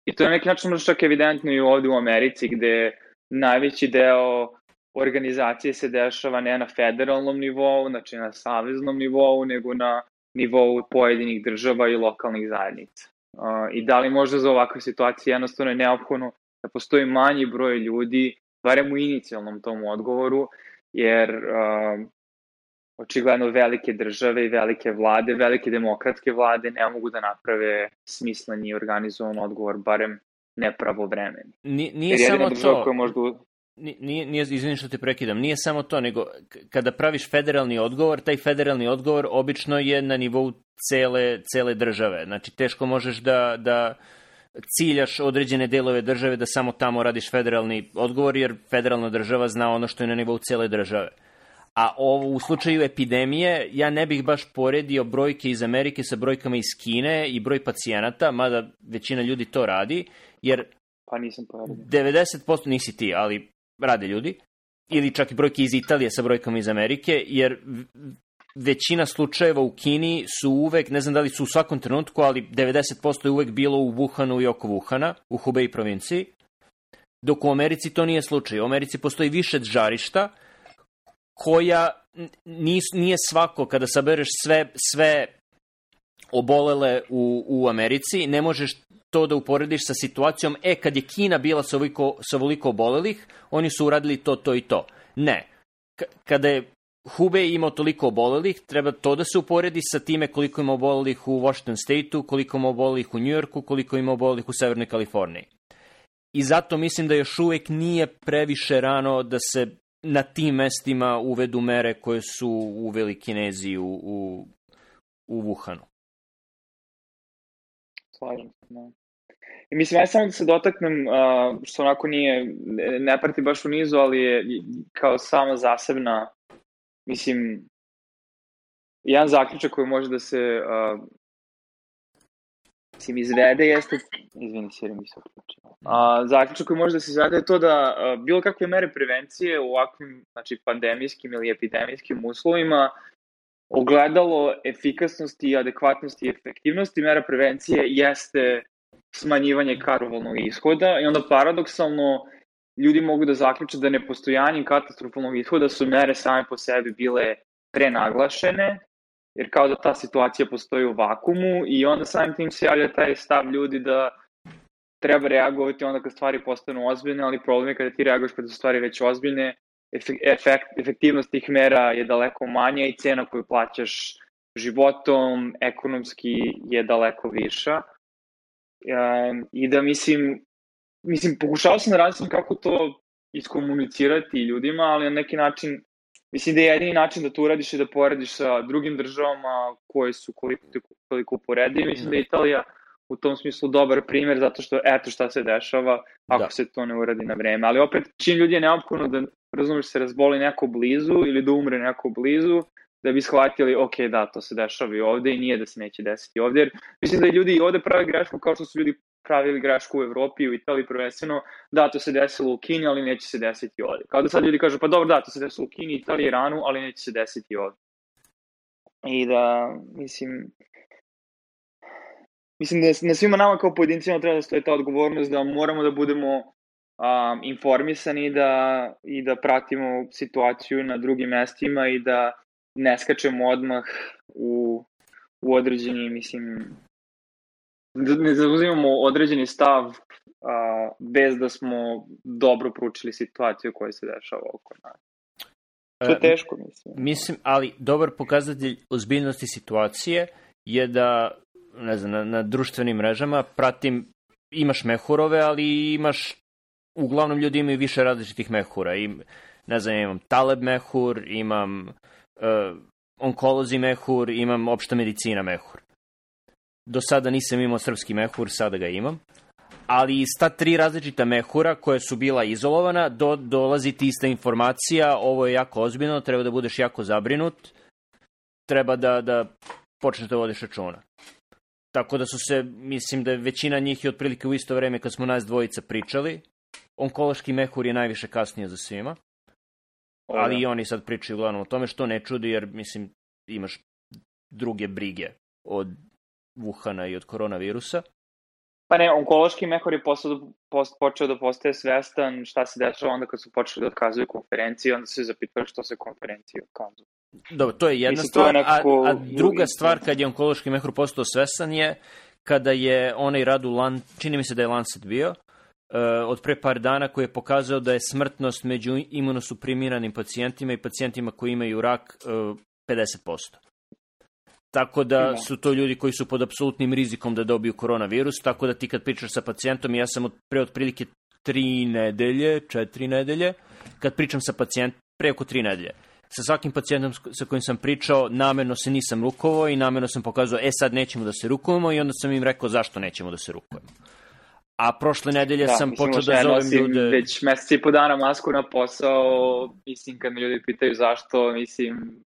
S1: I to je na neki način možda čak evidentno i ovde u Americi gde najveći deo organizacije se dešava ne na federalnom nivou, znači na saveznom nivou, nego na nivou pojedinih država i lokalnih zajednica i da li možda za ovakve situacije jednostavno je neophodno da postoji manji broj ljudi, barem u inicijalnom tom odgovoru, jer uh, očigledno velike države i velike vlade, velike demokratske vlade ne mogu da naprave smislen i organizovan odgovor, barem nepravo vremeni.
S2: Nije, nije samo to. Koja možda nije, nije, izvini što te prekidam, nije samo to, nego kada praviš federalni odgovor, taj federalni odgovor obično je na nivou cele, cele države. Znači, teško možeš da, da ciljaš određene delove države da samo tamo radiš federalni odgovor, jer federalna država zna ono što je na nivou cele države. A ovo, u slučaju epidemije, ja ne bih baš poredio brojke iz Amerike sa brojkama iz Kine i broj pacijenata, mada većina ljudi to radi, jer
S1: Pa nisam poredio.
S2: 90% nisi ti, ali rade ljudi, ili čak i brojke iz Italije sa brojkama iz Amerike, jer većina slučajeva u Kini su uvek, ne znam da li su u svakom trenutku, ali 90% je uvek bilo u Wuhanu i oko Wuhana, u Hubei provinciji, dok u Americi to nije slučaj. U Americi postoji više žarišta koja nis, nije svako, kada sabereš sve, sve obolele u, u Americi, ne možeš to da uporediš sa situacijom, e, kad je Kina bila sa ovoliko, sa ovoliko obolelih, oni su uradili to, to i to. Ne. K kada je Hubei imao toliko obolelih, treba to da se uporedi sa time koliko ima obolelih u Washington State-u, koliko ima obolelih u New Yorku, koliko ima obolelih u Severnoj Kaliforniji. I zato mislim da još uvek nije previše rano da se na tim mestima uvedu mere koje su uveli Kinezi u, u, u Wuhanu.
S1: Slažem se. Da. I mislim, ja samo da se dotaknem, uh, što onako nije, ne prati baš u nizu, ali je kao sama zasebna, mislim, jedan zaključak koji može da se uh, mislim, izvede jeste, izvini, Siri mi se odključio. Uh, zaključak koji može da se izvede je to da uh, bilo kakve mere prevencije u ovakvim, znači, pandemijskim ili epidemijskim uslovima ogledalo efikasnosti, adekvatnosti i efektivnosti mera prevencije jeste smanjivanje katastrofalnog ishoda i onda paradoksalno ljudi mogu da zaključe da nepostojanjem katastrofalnog ishoda su mere same po sebi bile prenaglašene, jer kao da ta situacija postoji u vakumu i onda samim tim se javlja taj stav ljudi da treba reagovati onda kad stvari postanu ozbiljne, ali problem je kada ti reaguješ kada su stvari već ozbiljne, efekt, efektivnost tih mera je daleko manja i cena koju plaćaš životom, ekonomski je daleko viša. I da mislim, mislim, pokušao sam da razmislim kako to iskomunicirati ljudima, ali na neki način mislim da je jedini način da to uradiš i da porediš sa drugim državama koje su koliko, koliko uporedive. Mislim da je Italija u tom smislu dobar primer zato što eto šta se dešava ako da. se to ne uradi na vreme. Ali opet čim ljudi je neophodno da razumeš se razboli neko blizu ili da umre neko blizu, da bi shvatili, ok, da, to se dešava i ovde i nije da se neće desiti ovde, jer mislim da ljudi i ovde prave grešku kao što su ljudi pravili grešku u Evropi u Italiji prvenstveno, da, to se desilo u Kini, ali neće se desiti ovde. Kao da sad ljudi kažu, pa dobro, da, to se desilo u Kini, Italiji, Iranu, ali neće se desiti ovde. I da, mislim, mislim da na svima nama kao pojedincima treba da stoje ta odgovornost da moramo da budemo um, informisani da, i da pratimo situaciju na drugim mestima i da ne skačemo odmah u, u određeni, mislim, ne zauzimamo određeni stav a, bez da smo dobro proučili situaciju koja se dešava oko nas. To je e, teško, mislim.
S2: Mislim, ali dobar pokazatelj ozbiljnosti situacije je da, ne znam, na, na društvenim mrežama pratim, imaš mehurove, ali imaš, uglavnom ljudi imaju više različitih mehura. I, ne znam, imam Taleb mehur, imam uh, onkolozi mehur, imam opšta medicina mehur. Do sada nisam imao srpski mehur, sada ga imam. Ali iz ta tri različita mehura koje su bila izolovana, do, dolazi ti ista informacija, ovo je jako ozbiljno, treba da budeš jako zabrinut, treba da, da počneš da vodiš računa. Tako da su se, mislim da je većina njih je otprilike u isto vreme kad smo nas dvojica pričali. Onkološki mehur je najviše kasnije za svima. Ali i oni sad pričaju uglavnom o tome, što ne čudi, jer, mislim, imaš druge brige od Wuhana i od koronavirusa.
S1: Pa ne, onkološki mehor je posle, post, počeo da postaje svestan šta se dešava onda kad su počeli da otkazuju konferencije, onda se zapitali što se konferencije otkazuju.
S2: Dobro, to je jedna Mislim, stvar, je nekako... a, a druga stvar kad je onkološki mehur postao svestan je kada je onaj rad u Lan, čini mi se da je Lancet bio, uh, od pre par dana koji je pokazao da je smrtnost među imunosuprimiranim pacijentima i pacijentima koji imaju rak uh, 50%. Tako da su to ljudi koji su pod apsolutnim rizikom da dobiju koronavirus, tako da ti kad pričaš sa pacijentom, ja sam od, pre otprilike tri nedelje, četiri nedelje, kad pričam sa pacijentom, pre oko tri nedelje, sa svakim pacijentom sa kojim sam pričao, namerno se nisam rukovao i namerno sam pokazao, e sad nećemo da se rukujemo i onda sam im rekao zašto nećemo da se rukujemo. A prošle nedelje da, sam počeo da zovem ljude...
S1: Već mesec i po dana masku na posao, mislim, kad me ljudi pitaju zašto, mislim,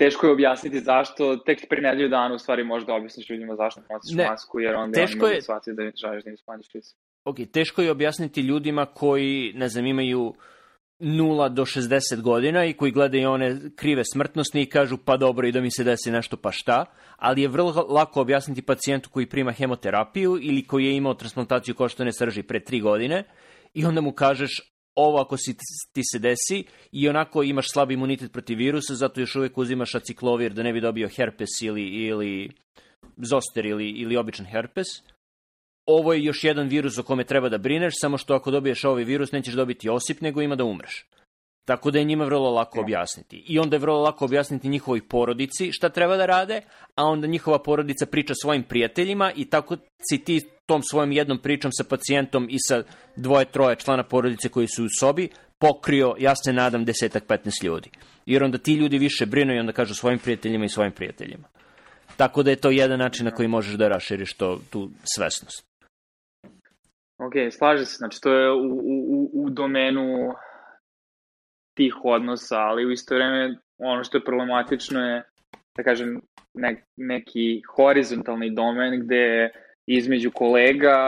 S1: teško je objasniti zašto, tek pre nedelju dana u stvari možda objasniš ljudima zašto nosiš ne, masku, jer onda teško oni mogu shvatiti da želiš da im smanjiš rizik.
S2: Ok, teško je objasniti ljudima koji, ne znam, imaju 0 do 60 godina i koji gledaju one krive smrtnosti i kažu pa dobro i da mi se desi nešto pa šta, ali je vrlo lako objasniti pacijentu koji prima hemoterapiju ili koji je imao transplantaciju koštane srži pre 3 godine i onda mu kažeš ovo ako si, ti se desi i onako imaš slab imunitet protiv virusa, zato još uvek uzimaš aciklovir da ne bi dobio herpes ili, ili zoster ili, ili običan herpes. Ovo je još jedan virus o kome treba da brineš, samo što ako dobiješ ovaj virus nećeš dobiti osip, nego ima da umreš. Tako da je njima vrlo lako objasniti. I onda je vrlo lako objasniti njihovoj porodici šta treba da rade, a onda njihova porodica priča svojim prijateljima i tako si ti tom svojom jednom pričom sa pacijentom i sa dvoje, troje člana porodice koji su u sobi pokrio, ja se nadam, desetak, 15 ljudi. Jer onda ti ljudi više brinu i onda kažu svojim prijateljima i svojim prijateljima. Tako da je to jedan način na koji možeš da raširiš to, tu svesnost.
S1: Ok, slaže se. Znači, to je u, u, u domenu tih odnosa, ali u isto vreme ono što je problematično je, da kažem, ne, neki horizontalni domen gde između kolega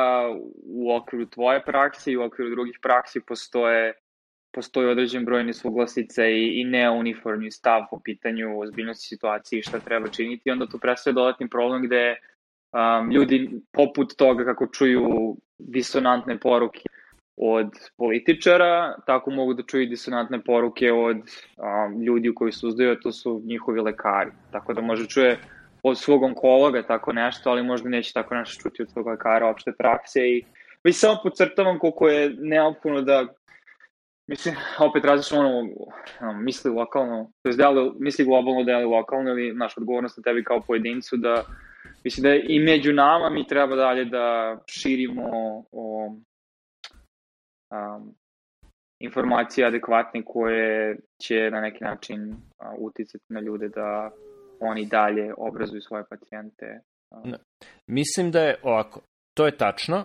S1: u okviru tvoje prakse i u okviru drugih praksi postoje postoji određen broj nesuglasica i, i neuniformni stav po pitanju ozbiljnosti situacije i šta treba činiti, onda to predstavlja dodatni problem gde um, ljudi poput toga kako čuju disonantne poruke od političara, tako mogu da čuju disonantne poruke od um, ljudi koji su uzdaju, to su njihovi lekari. Tako da može čuje od svog onkologa tako nešto, ali možda neće tako nešto čuti od svog lekara opšte prakse i već samo podcrtavam koliko je neophodno da mislim, opet različno ono, misli lokalno, to je deli, misli globalno, deli lokalno ili naša odgovornost na tebi kao pojedincu da mislim da i među nama mi treba dalje da širimo o um, informacije adekvatne koje će na neki način uticati na ljude da oni dalje obrazuju svoje pacijente.
S2: Ne. Mislim da je ovako, to je tačno.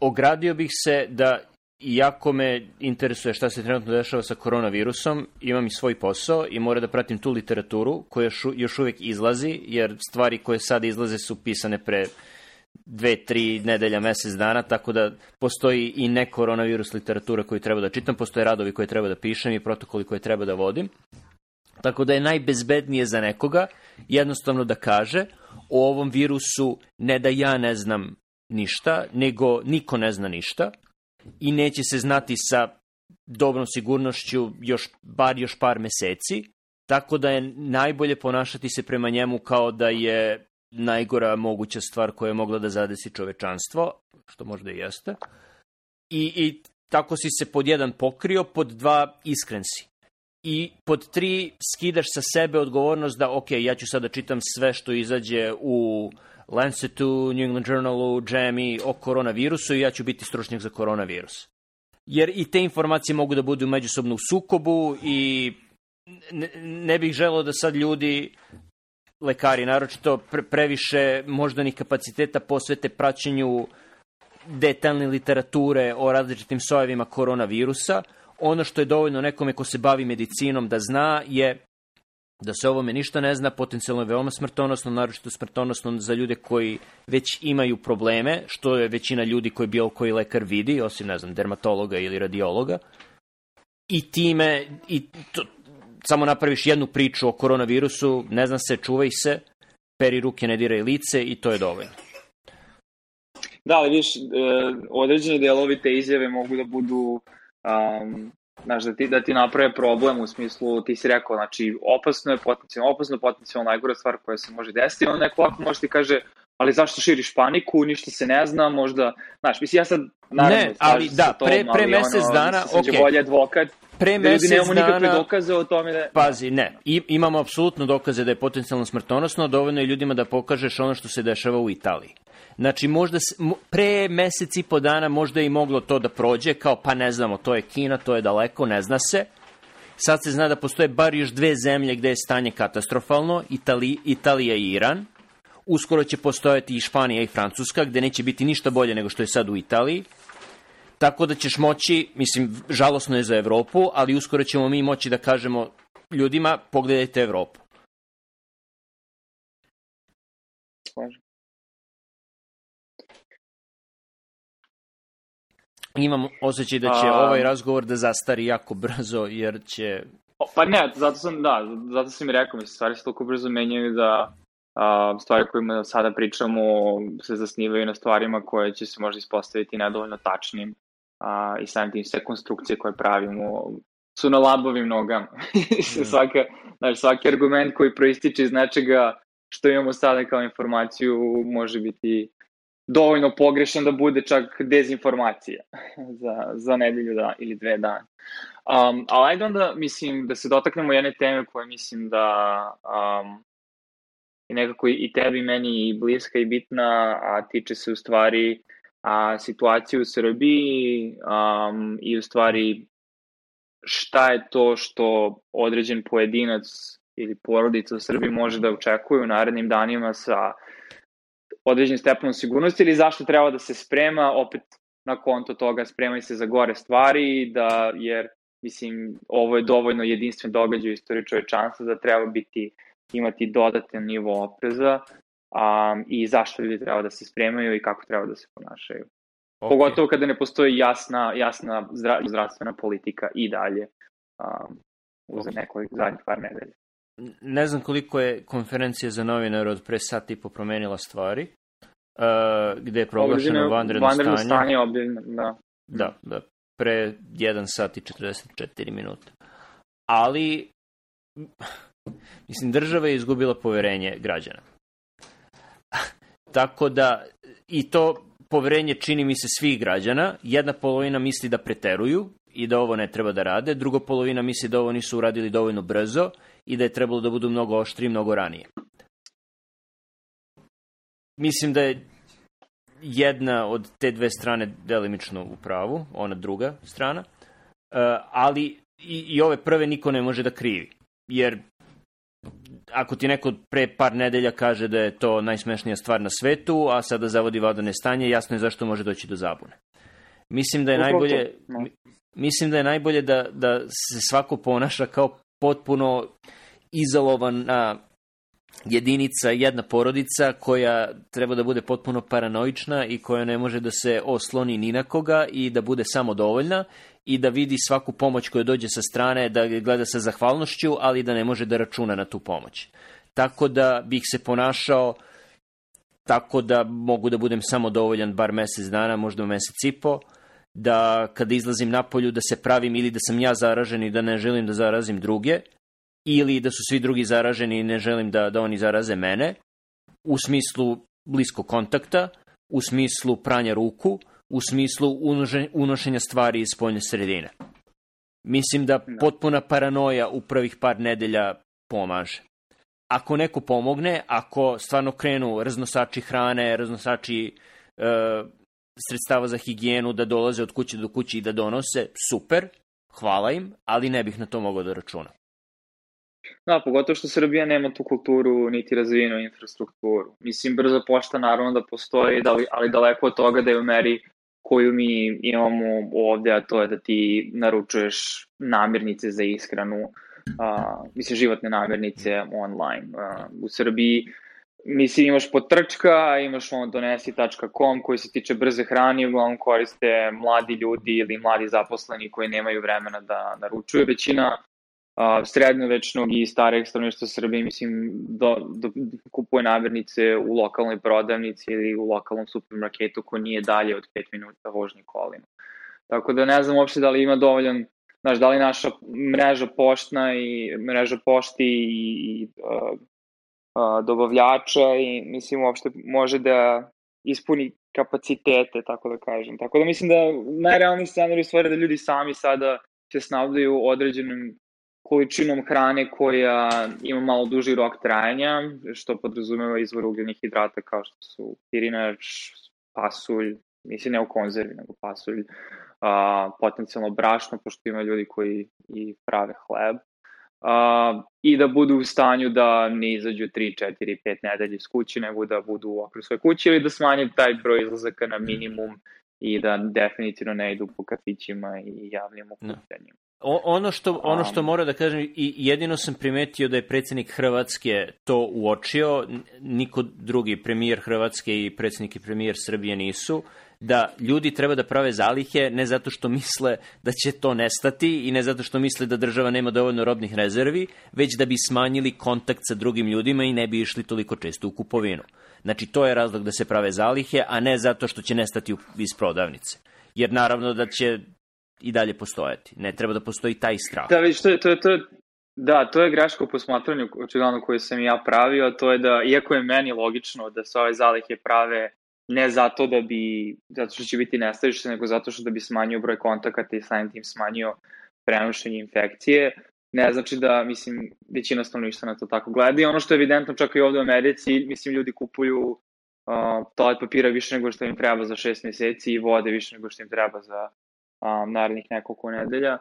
S2: Ogradio bih se da iako me interesuje šta se trenutno dešava sa koronavirusom, imam i svoj posao i mora da pratim tu literaturu koja još uvek izlazi, jer stvari koje sad izlaze su pisane pre dve, tri nedelja, mesec dana, tako da postoji i ne koronavirus literatura koju treba da čitam, postoje radovi koje treba da pišem i protokoli koje treba da vodim. Tako da je najbezbednije za nekoga jednostavno da kaže o ovom virusu ne da ja ne znam ništa, nego niko ne zna ništa i neće se znati sa dobrom sigurnošću još bar još par meseci, tako da je najbolje ponašati se prema njemu kao da je najgora moguća stvar koja je mogla da zadesi čovečanstvo, što možda i jeste. I, I tako si se pod jedan pokrio, pod dva iskren si. I pod tri skidaš sa sebe odgovornost da, ok, ja ću sada čitam sve što izađe u Lancetu, New England Journalu, JAMI o koronavirusu i ja ću biti stručnjak za koronavirus. Jer i te informacije mogu da budu međusobno u sukobu i ne, ne bih želeo da sad ljudi lekari, naročito pre, previše moždanih kapaciteta posvete praćenju detaljne literature o različitim sojevima koronavirusa. Ono što je dovoljno nekome ko se bavi medicinom da zna je da se ovome ništa ne zna, potencijalno je veoma smrtonosno, naročito smrtonosno za ljude koji već imaju probleme, što je većina ljudi koji bilo koji lekar vidi, osim, ne znam, dermatologa ili radiologa. I time, i to, samo napraviš jednu priču o koronavirusu, ne zna se, čuvaj se, peri ruke, ne diraj lice i to je dovoljno.
S1: Da, ali viš, e, određeni delovi te izjave mogu da budu um, znaš, da ti, da ti naprave problem u smislu, ti si rekao, znači, opasno je potencijalno, opasno je potencijalno najgora stvar koja se može desiti, on neko ovako može ti kaže, ali zašto širiš paniku, ništa se ne zna, možda, znaš, mislim, ja sad, naravno,
S2: ne, ali da, tom, pre, pre mesec ono, dana, ok.
S1: bolje advokat, pre da mesec nemamo dana, nikakve dokaze o tome da...
S2: Pazi, ne, I, imamo apsolutno dokaze da je potencijalno smrtonosno, dovoljno je ljudima da pokažeš ono što se dešava u Italiji. Znači, možda pre mesec i po dana možda je i moglo to da prođe, kao pa ne znamo, to je Kina, to je daleko, ne zna se. Sad se zna da postoje bar još dve zemlje gde je stanje katastrofalno, Itali, Italija i Iran. Uskoro će postojati i Španija i Francuska, gde neće biti ništa bolje nego što je sad u Italiji. Tako da ćeš moći, mislim, žalosno je za Evropu, ali uskoro ćemo mi moći da kažemo ljudima, pogledajte Evropu.
S1: Slažem.
S2: Imam osjećaj da će A... ovaj razgovor da zastari jako brzo, jer će...
S1: Pa ne, zato sam, da, zato sam i rekao, mislim, stvari se toliko brzo menjaju da a, stvari kojima sada pričamo se zasnivaju na stvarima koje će se možda ispostaviti nedovoljno tačnim a, i samim tim sve konstrukcije koje pravimo su na labovim nogama. mm. Svaka, znaš, svaki argument koji proističe iz nečega što imamo sada kao informaciju može biti dovoljno pogrešan da bude čak dezinformacija za, za nedelju da, ili dve dana. Um, ali ajde onda, mislim, da se dotaknemo jedne teme koja mislim da um, je nekako i tebi meni i bliska i bitna, a tiče se u stvari a, situacije u Srbiji um, i u stvari šta je to što određen pojedinac ili porodica u Srbiji može da očekuje u narednim danima sa određen stepenom sigurnosti ili zašto treba da se sprema, opet na konto toga spremaj se za gore stvari, da, jer mislim, ovo je dovoljno jedinstven događaj u istoriji čovečanstva da treba biti, imati dodatan nivo opreza um, i zašto ljudi treba da se spremaju i kako treba da se ponašaju. Okay. Pogotovo kada ne postoji jasna, jasna zdravstvena politika i dalje um, uz okay. nekoliko zadnjih par nedelja
S2: ne znam koliko je konferencija za novinare od pre sat i po promenila stvari, uh, gde je proglašeno vanredno stanje. Vanredno
S1: stanje objavljeno, da.
S2: Da, da, pre 1 sat i 44 minuta. Ali, mislim, država je izgubila poverenje građana. Tako da, i to poverenje čini mi se svih građana, jedna polovina misli da preteruju i da ovo ne treba da rade, druga polovina misli da ovo nisu uradili dovoljno brzo i da je trebalo da budu mnogo oštri mnogo ranije. Mislim da je jedna od te dve strane delimično u pravu, ona druga strana, ali i, i ove prve niko ne može da krivi. Jer ako ti neko pre par nedelja kaže da je to najsmešnija stvar na svetu, a sada zavodi vadane stanje, jasno je zašto može doći do zabune. Mislim da je najbolje, mislim da je najbolje da, da se svako ponaša kao potpuno izolovana jedinica, jedna porodica koja treba da bude potpuno paranoična i koja ne može da se osloni ni na koga i da bude samo dovoljna i da vidi svaku pomoć koja dođe sa strane, da gleda sa zahvalnošću, ali da ne može da računa na tu pomoć. Tako da bih se ponašao tako da mogu da budem samo dovoljan bar mesec dana, možda mesec i po, da kada izlazim napolju da se pravim ili da sam ja zaražen i da ne želim da zarazim druge, ili da su svi drugi zaraženi i ne želim da, da oni zaraze mene, u smislu bliskog kontakta, u smislu pranja ruku, u smislu unošenja stvari iz spoljne sredine. Mislim da, da potpuna paranoja u prvih par nedelja pomaže. Ako neko pomogne, ako stvarno krenu raznosači hrane, raznosači e, sredstava za higijenu da dolaze od kuće do kuće i da donose, super, hvala im, ali ne bih na to mogao da računam.
S1: Da, pogotovo što Srbija nema tu kulturu niti razvijenu infrastrukturu. Mislim, brza pošta naravno da postoji, ali daleko od toga da je u meri koju mi imamo ovde, a to je da ti naručuješ namirnice za ishranu, a, mislim, životne namirnice online. A, u Srbiji mislim, imaš potrčka, imaš ono donesi.com koji se tiče brze hrane, uglavnom koriste mladi ljudi ili mladi zaposleni koji nemaju vremena da naručuju. Većina a, srednjovečnog i stareg stanovništva Srbije, mislim, do, do, kupuje namirnice u lokalnoj prodavnici ili u lokalnom supermarketu ko nije dalje od 5 minuta vožnje kolima. Tako da ne znam uopšte da li ima dovoljan, znaš, da li naša mreža poštna i mreža pošti i, i a, a, dobavljača i mislim uopšte može da ispuni kapacitete, tako da kažem. Tako da mislim da najrealniji scenarij stvari da ljudi sami sada se snavljaju određenim količinom hrane koja ima malo duži rok trajanja, što podrazumeva izvor ugljenih hidrata kao što su pirinač, pasulj, mislim ne u konzervi, nego pasulj, a, potencijalno brašno, pošto ima ljudi koji i prave hleb, a, i da budu u stanju da ne izađu 3, 4, 5 nedelje iz kuće, nego da budu u okru svoje kuće ili da smanje taj broj izlazaka na minimum i da definitivno ne idu po kafićima i javnim okupljanjima.
S2: O, ono, što, ono što mora da kažem, i jedino sam primetio da je predsednik Hrvatske to uočio, niko drugi premijer Hrvatske i predsednik i premijer Srbije nisu, da ljudi treba da prave zalihe ne zato što misle da će to nestati i ne zato što misle da država nema dovoljno robnih rezervi, već da bi smanjili kontakt sa drugim ljudima i ne bi išli toliko često u kupovinu. Znači, to je razlog da se prave zalihe, a ne zato što će nestati iz prodavnice. Jer naravno da će i dalje postojati. Ne treba da postoji taj strah.
S1: Da, već to je, to je, to je Da, to je greška u posmatranju očigledno koju sam ja pravio, to je da, iako je meni logično da se ove zalihe prave ne zato da bi, zato što će biti nestavište, nego zato što da bi smanjio broj kontakata i samim tim smanjio prenošenje infekcije, ne znači da, mislim, većina stanovništva na to tako gleda i ono što je evidentno čak i ovde u Americi, mislim, ljudi kupuju uh, toalet papira više nego što im treba za šest meseci i vode više nego što im treba za um, narednih nekoliko nedelja.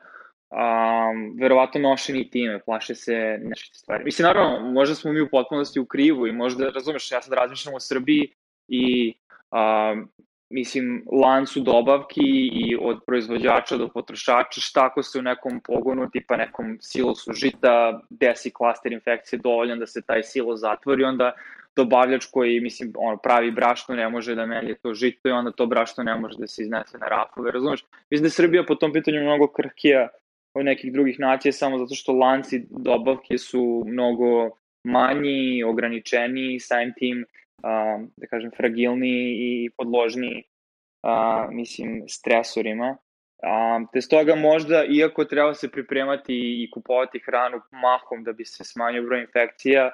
S1: Um, verovatno nošeni time, plaše se nešto stvari. Mislim, naravno, možda smo mi u potpunosti u krivu i možda, razumeš, ja sad razmišljam o Srbiji i um, mislim, lancu dobavki i od proizvođača do potrošača, šta ako se u nekom pogonu, tipa nekom silosu žita, desi klaster infekcije dovoljan da se taj silo zatvori, onda dobavljač koji, mislim, ono, pravi brašno ne može da melje to žito i onda to brašno ne može da se iznese na rafove, razumeš? Mislim da je Srbija po tom pitanju mnogo krhkija od nekih drugih nacija samo zato što lanci dobavke su mnogo manji, ograničeni, samim tim, da kažem, fragilni i podložni, uh, mislim, stresorima. Um, te stoga možda, iako treba se pripremati i kupovati hranu mahom da bi se smanjio broj infekcija,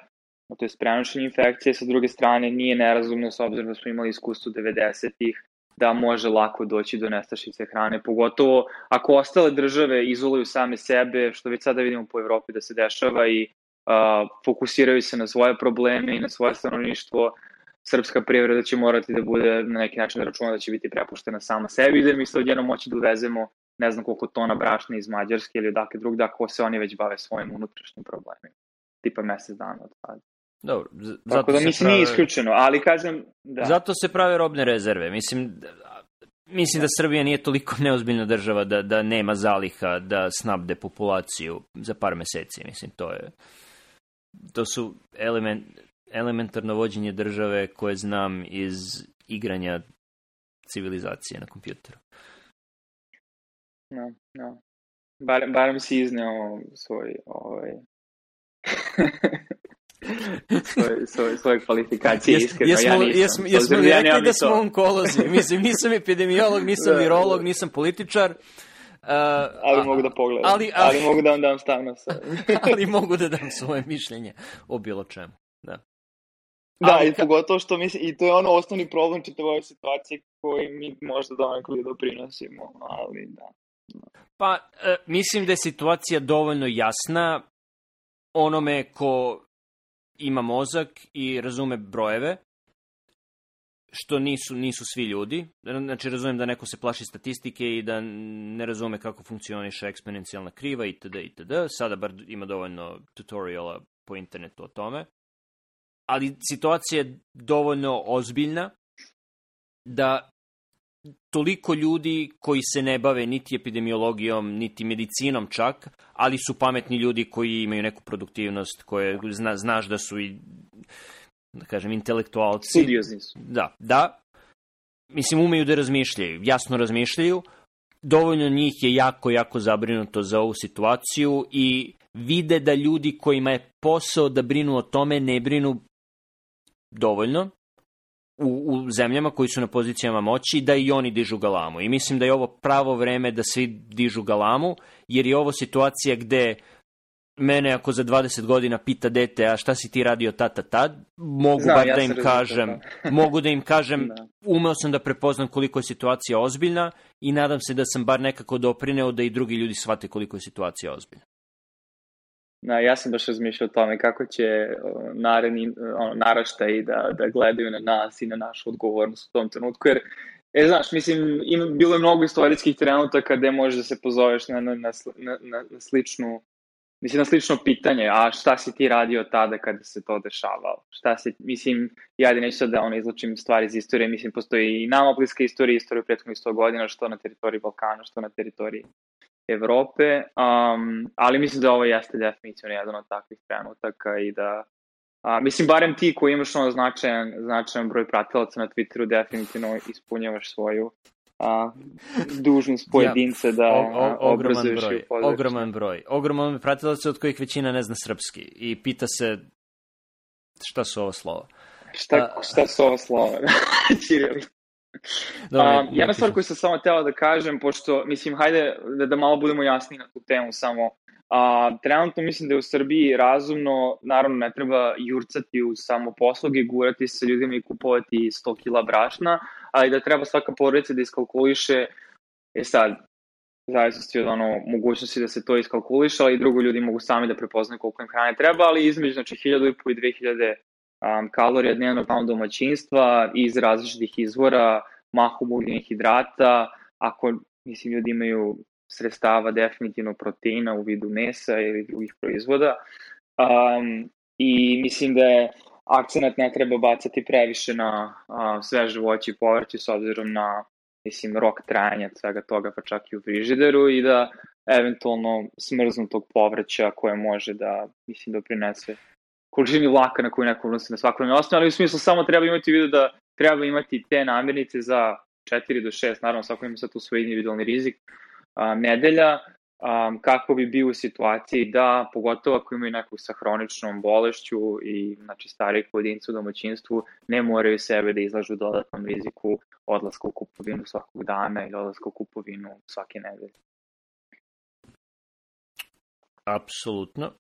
S1: to je prenošenje infekcije, sa druge strane nije nerazumno s obzirom da smo imali iskustvo 90-ih da može lako doći do nestašice hrane, pogotovo ako ostale države izoluju same sebe, što već sada vidimo po Evropi da se dešava i uh, fokusiraju se na svoje probleme i na svoje stanovništvo, srpska privreda će morati da bude na neki način da računa da će biti prepuštena sama sebi i da mi se odjedno moći da uvezemo ne znam koliko tona brašna iz Mađarske ili odakle drugda, ako se oni već bave svojim unutrašnjim problemima. Tipa mesec dana od sada.
S2: Dobro,
S1: zato Tako da mislim prave... nije isključeno, ali kažem... Da.
S2: Zato se prave robne rezerve. Mislim, mislim da Srbija nije toliko neozbiljna država da, da nema zaliha da snabde populaciju za par meseci. Mislim, to je... To su element, elementarno vođenje države koje znam iz igranja civilizacije na kompjuteru.
S1: No, no. Bar, barem si izneo svoj ovaj, svoje, svoje, svoje kvalifikacije Jes, iskreno,
S2: jesmo,
S1: ja nisam.
S2: Jesmo, jesmo li rekli ja da smo onkolozi? Mislim, nisam epidemiolog, nisam da, virolog, nisam političar. Uh,
S1: ali mogu da pogledam. Ali, ali, ali mogu da vam dam stav na sve.
S2: ali mogu da dam svoje mišljenje o bilo čemu. Da.
S1: Da, ali, i pogotovo što mislim, i to je ono osnovni problem čitave ove situacije koji mi možda donekle doprinosimo, ali da.
S2: Pa, e, mislim da je situacija dovoljno jasna onome ko ima mozak i razume brojeve, što nisu, nisu svi ljudi. Znači, razumem da neko se plaši statistike i da ne razume kako funkcioniše eksponencijalna kriva itd. itd. Sada bar ima dovoljno tutoriala po internetu o tome. Ali situacija je dovoljno ozbiljna da toliko ljudi koji se ne bave niti epidemiologijom, niti medicinom čak, ali su pametni ljudi koji imaju neku produktivnost, koje zna, znaš da su i, da kažem, intelektualci.
S1: Studiozni su.
S2: Da, da. Mislim, umeju da razmišljaju, jasno razmišljaju. Dovoljno njih je jako, jako zabrinuto za ovu situaciju i vide da ljudi kojima je posao da brinu o tome ne brinu dovoljno u, u zemljama koji su na pozicijama moći da i oni dižu galamu. I mislim da je ovo pravo vreme da svi dižu galamu, jer je ovo situacija gde mene ako za 20 godina pita dete, a šta si ti radio tata tad, mogu Znam, bar ja da im kažem, da. mogu da im kažem, da. umeo sam da prepoznam koliko je situacija ozbiljna i nadam se da sam bar nekako doprineo da i drugi ljudi shvate koliko je situacija ozbiljna.
S1: Na, ja sam baš razmišljao o tome kako će naredni ono, naraštaj da, da gledaju na nas i na našu odgovornost u tom trenutku, jer E, znaš, mislim, ima, bilo je mnogo istorijskih trenutaka gde možeš da se pozoveš na, na, na, na, na sličnu, mislim, na slično pitanje, a šta si ti radio tada kada se to dešavalo? Šta si, mislim, ja da neću da ono, izlučim stvari iz istorije, mislim, postoji i nama bliska istorija, istorija prethodnih 100 godina, što na teritoriji Balkana, što na teritoriji Evrope, um, ali mislim da ovo jeste definitivno jedan od takvih trenutaka i da A, mislim, barem ti koji imaš ono značajan, značajan broj pratilaca na Twitteru definitivno ispunjavaš svoju a, dužnost pojedinca ja, da o, o, obrazuješ
S2: broj, Ogroman broj. Ogroman broj pratilaca od kojih većina ne zna srpski i pita se šta su ovo slova.
S1: Šta, šta su ovo slova? Čirilica. Dobre, um, jedna stvar koju sam samo teo da kažem, pošto, mislim, hajde da, da malo budemo jasni na tu temu samo. A, trenutno mislim da je u Srbiji razumno, naravno ne treba jurcati u samo posloge, gurati se sa ljudima i kupovati 100 kila brašna, ali da treba svaka porodica da iskalkuliše, je sad, zavisnosti od ono, mogućnosti da se to iskalkuliše, ali i drugo ljudi mogu sami da prepoznaju koliko im hrane treba, ali između znači, 1000 i 2000 um, kalorija dnevno pound domaćinstva iz različitih izvora, mahom hidrata, ako mislim ljudi imaju sredstava definitivno proteina u vidu mesa ili drugih proizvoda. Um, I mislim da je akcenat ne treba bacati previše na uh, sveže voće i povrće s obzirom na mislim, rok trajanja svega toga, pa čak i u frižideru i da eventualno smrznutog povrća koje može da, mislim, doprinese količini vlaka na koju neko unosi na svakodnevnoj osnovi, ali u smislu samo treba imati u vidu da treba imati te namirnice za 4 do 6, naravno svako ima sad tu svoj individualni rizik, um, nedelja, um, kako bi bio u situaciji da, pogotovo ako imaju neku sa hroničnom bolešću i znači, stariji pojedinci u domaćinstvu, ne moraju sebe da izlažu dodatnom riziku odlaska u kupovinu svakog dana ili odlaska u kupovinu svake nedelje.
S2: Apsolutno.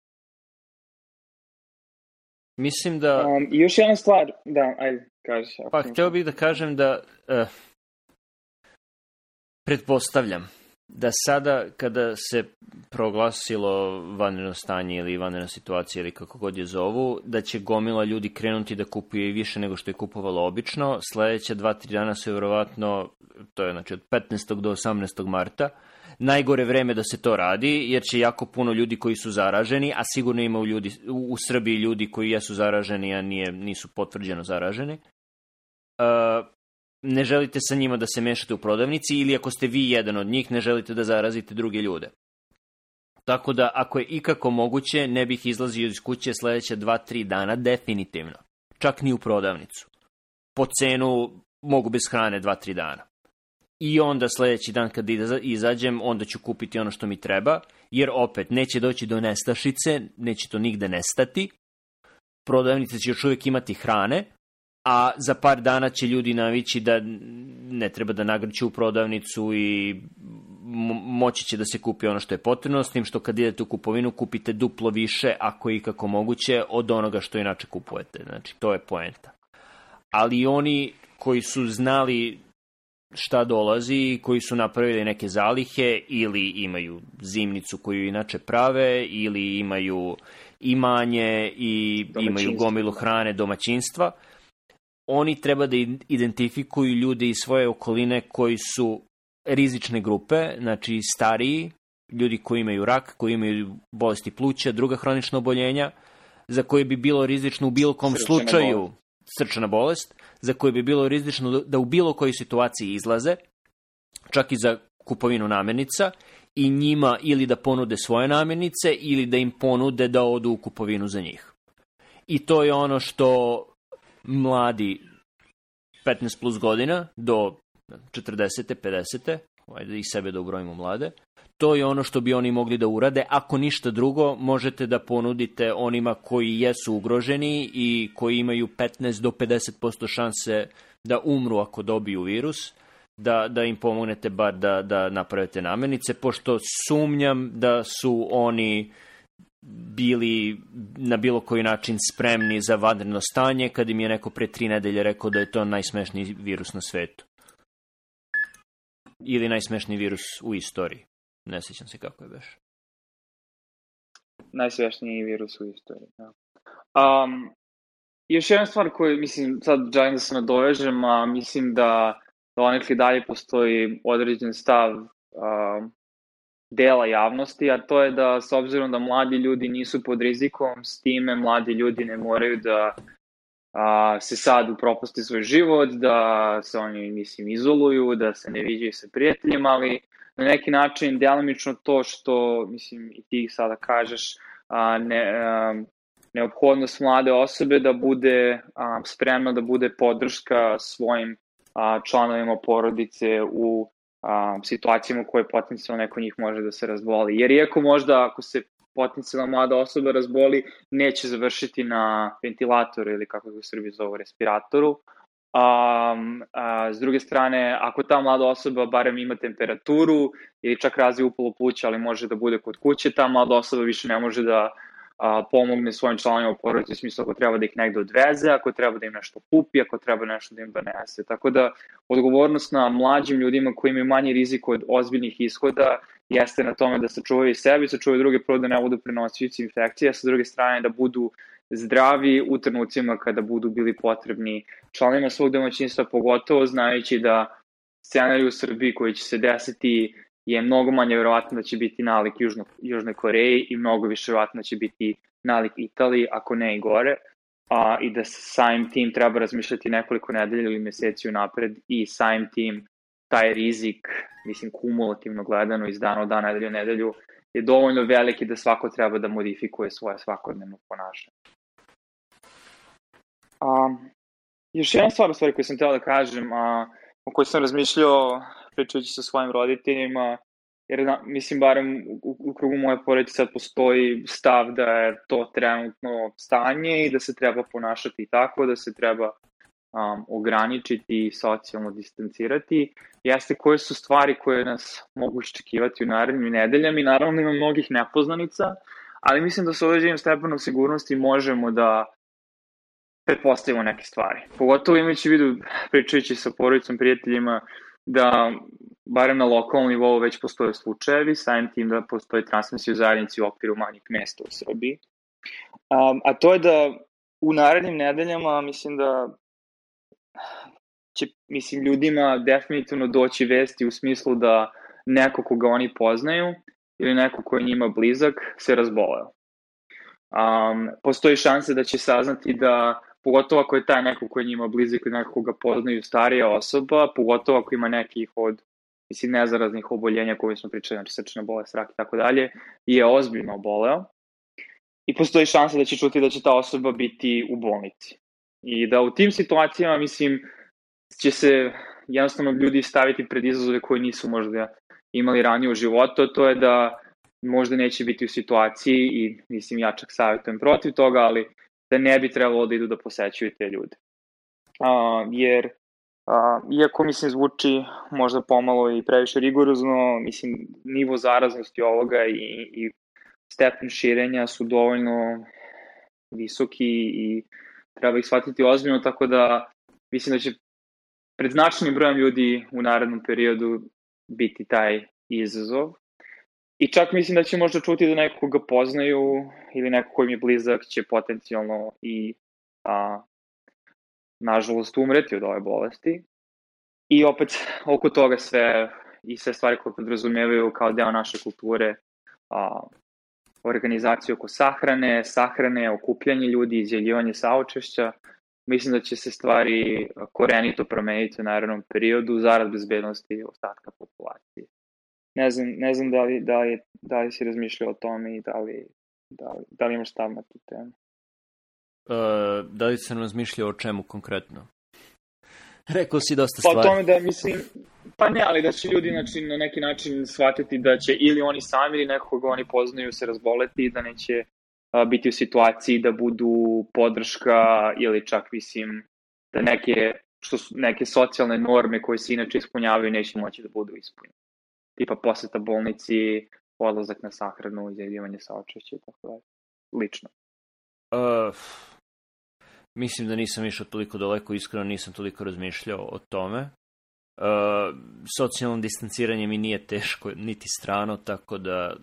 S2: Mislim da...
S1: Um, I još jedna stvar, da, ajde, kaži.
S2: Pa, hteo bih da kažem da... Uh, pretpostavljam da sada kada se proglasilo vanredno stanje ili vanredna situacija ili kako god je zovu, da će gomila ljudi krenuti da kupuje i više nego što je kupovalo obično. Sledeća dva, tri dana su verovatno, to je znači od 15. do 18. marta, najgore vreme da se to radi, jer će jako puno ljudi koji su zaraženi, a sigurno ima u, ljudi, u, Srbiji ljudi koji jesu zaraženi, a nije, nisu potvrđeno zaraženi. Uh, ne želite sa njima da se mešate u prodavnici ili ako ste vi jedan od njih, ne želite da zarazite druge ljude. Tako da, ako je ikako moguće, ne bih izlazio iz kuće sledeće 2-3 dana, definitivno. Čak ni u prodavnicu. Po cenu mogu bez hrane 2-3 dana. I onda sledeći dan kad izađem, onda ću kupiti ono što mi treba, jer opet neće doći do nestašice, neće to nigde nestati, prodavnice će još uvijek imati hrane, a za par dana će ljudi navići da ne treba da nagrću u prodavnicu i moći će da se kupi ono što je potrebno, s tim što kad idete u kupovinu kupite duplo više, ako je ikako moguće, od onoga što inače kupujete. Znači, to je poenta. Ali oni koji su znali šta dolazi, koji su napravili neke zalihe ili imaju zimnicu koju inače prave ili imaju imanje i imaju gomilu hrane domaćinstva, oni treba da identifikuju ljude iz svoje okoline koji su rizične grupe, znači stariji, ljudi koji imaju rak, koji imaju bolesti pluća, druga hronična oboljenja, za koje bi bilo rizično u bilo kom srčana slučaju bolest. srčana bolest, za koje bi bilo rizično da u bilo kojoj situaciji izlaze, čak i za kupovinu namirnica, i njima ili da ponude svoje namirnice ili da im ponude da odu u kupovinu za njih. I to je ono što mladi 15 plus godina do 40. 50. ajde i sebe da ubrojimo mlade, to je ono što bi oni mogli da urade. Ako ništa drugo, možete da ponudite onima koji jesu ugroženi i koji imaju 15 do 50% šanse da umru ako dobiju virus, da, da im pomognete bar da, da napravite namirnice, pošto sumnjam da su oni bili na bilo koji način spremni za vanredno stanje kad im je neko pre tri nedelje rekao da je to najsmešniji virus na svetu. Ili najsmešniji virus u istoriji. Ne sećam se kako je beš.
S1: Najsmešniji virus u istoriji, da. Um, još jedna stvar koju, mislim, sad želim da se nadovežem, a mislim da, da onekli dalje postoji određen stav um, dela javnosti, a to je da s obzirom da mladi ljudi nisu pod rizikom, s time mladi ljudi ne moraju da a, se sad upropusti svoj život, da se oni, mislim, izoluju, da se ne viđaju sa prijateljima, ali na neki način delimično to što, mislim, i ti sada kažeš, a, ne, a, neophodnost mlade osobe da bude a, spremna da bude podrška svojim a, članovima porodice u a, situacijama koje potencijalno neko njih može da se razboli. Jer iako možda ako se potencijalna mlada osoba razboli, neće završiti na ventilatoru ili kako ga u Srbiji zove respiratoru. A, a, s druge strane, ako ta mlada osoba barem ima temperaturu ili čak razvije upalo pluća, ali može da bude kod kuće, ta mlada osoba više ne može da a, pomogne svojim članima porodice u smislu ako treba da ih negde odveze, ako treba da im nešto kupi, ako treba nešto da im donese. Tako da odgovornost na mlađim ljudima koji imaju manji rizik od ozbiljnih ishoda jeste na tome da sačuvaju sebi, sačuvaju druge prvo da ne budu prenosioci infekcija, sa druge strane da budu zdravi u trenucima kada budu bili potrebni članima svog domaćinstva, pogotovo znajući da scenarij u Srbiji koji će se desiti je mnogo manje verovatno da će biti nalik Južno, Južnoj Koreji i mnogo više verovatno da će biti nalik Italiji, ako ne i gore, a, i da samim tim treba razmišljati nekoliko nedelja ili meseci napred i samim tim taj rizik, mislim kumulativno gledano iz dana u dan, nedelju u nedelju, je dovoljno veliki da svako treba da modifikuje svoje svakodnevno ponašanje. A, još jedna stvar u stvari koju sam teo da kažem, a, o kojoj sam razmišljao pričajući sa svojim roditeljima, jer na, mislim barem u, u krugu moje porodice sad postoji stav da je to trenutno stanje i da se treba ponašati tako, da se treba um, ograničiti i socijalno distancirati, jeste koje su stvari koje nas mogu iščekivati u narednim nedeljama i naravno ima mnogih nepoznanica, ali mislim da sa određenim stepenom sigurnosti možemo da pretpostavimo neke stvari. Pogotovo imajući vidu, pričajući sa porodicom, prijateljima, da barem na lokalnom nivou već postoje slučajevi, samim tim da postoje transmisije u zajednici u okviru manjih mesta u Srbiji. Um, a to je da u narednim nedeljama mislim da će, mislim, ljudima definitivno doći vesti u smislu da neko koga oni poznaju ili neko ko njima blizak se razboleo. Um, postoji šanse da će saznati da pogotovo ako je taj neko ko je njima blizak ili neko koga poznaju starija osoba, pogotovo ako ima nekih od mislim, nezaraznih oboljenja koje smo pričali, znači srčna bolest, rak i tako dalje, je ozbiljno oboleo. I postoji šansa da će čuti da će ta osoba biti u bolnici. I da u tim situacijama, mislim, će se jednostavno ljudi staviti pred izazove koje nisu možda imali ranije u životu, to je da možda neće biti u situaciji i mislim ja čak savjetujem protiv toga, ali da ne bi trebalo da idu da posećuju te ljude. Uh, jer Uh, iako mislim zvuči možda pomalo i previše rigorozno, mislim nivo zaraznosti ovoga i, i stepen širenja su dovoljno visoki i treba ih shvatiti ozbiljno, tako da mislim da će pred značajnim brojem ljudi u narednom periodu biti taj izazov. I čak mislim da će možda čuti da nekoga poznaju ili neko koji mi je blizak će potencijalno i a, nažalost umreti od ove bolesti. I opet oko toga sve i sve stvari koje podrazumevaju kao deo naše kulture, a, organizaciju oko sahrane, sahrane, okupljanje ljudi, izjeljivanje saučešća, mislim da će se stvari korenito promeniti u narednom periodu zarad bezbednosti ostatka populacije. Ne znam, ne znam da, li, da, li, da li si razmišljao o tome i da li, da li, da li imaš stav na tu temu.
S2: Uh, da li sam razmišljao o čemu konkretno? Rekao si dosta stvari.
S1: Pa o tome da mislim, pa ne, ali da će ljudi znači, na neki način shvatiti da će ili oni sami ili nekoga oni poznaju se razboleti i da neće a, biti u situaciji da budu podrška ili čak mislim da neke, što su, neke socijalne norme koje se inače ispunjavaju neće moći da budu ispunjene. Tipa poseta bolnici, odlazak na sahranu, izjavljivanje saočešća i tako dalje. Lično.
S2: Uh, Mislim da nisam išao toliko daleko, iskreno nisam toliko razmišljao o tome. Uh, socijalno distanciranje mi nije teško, niti strano, tako da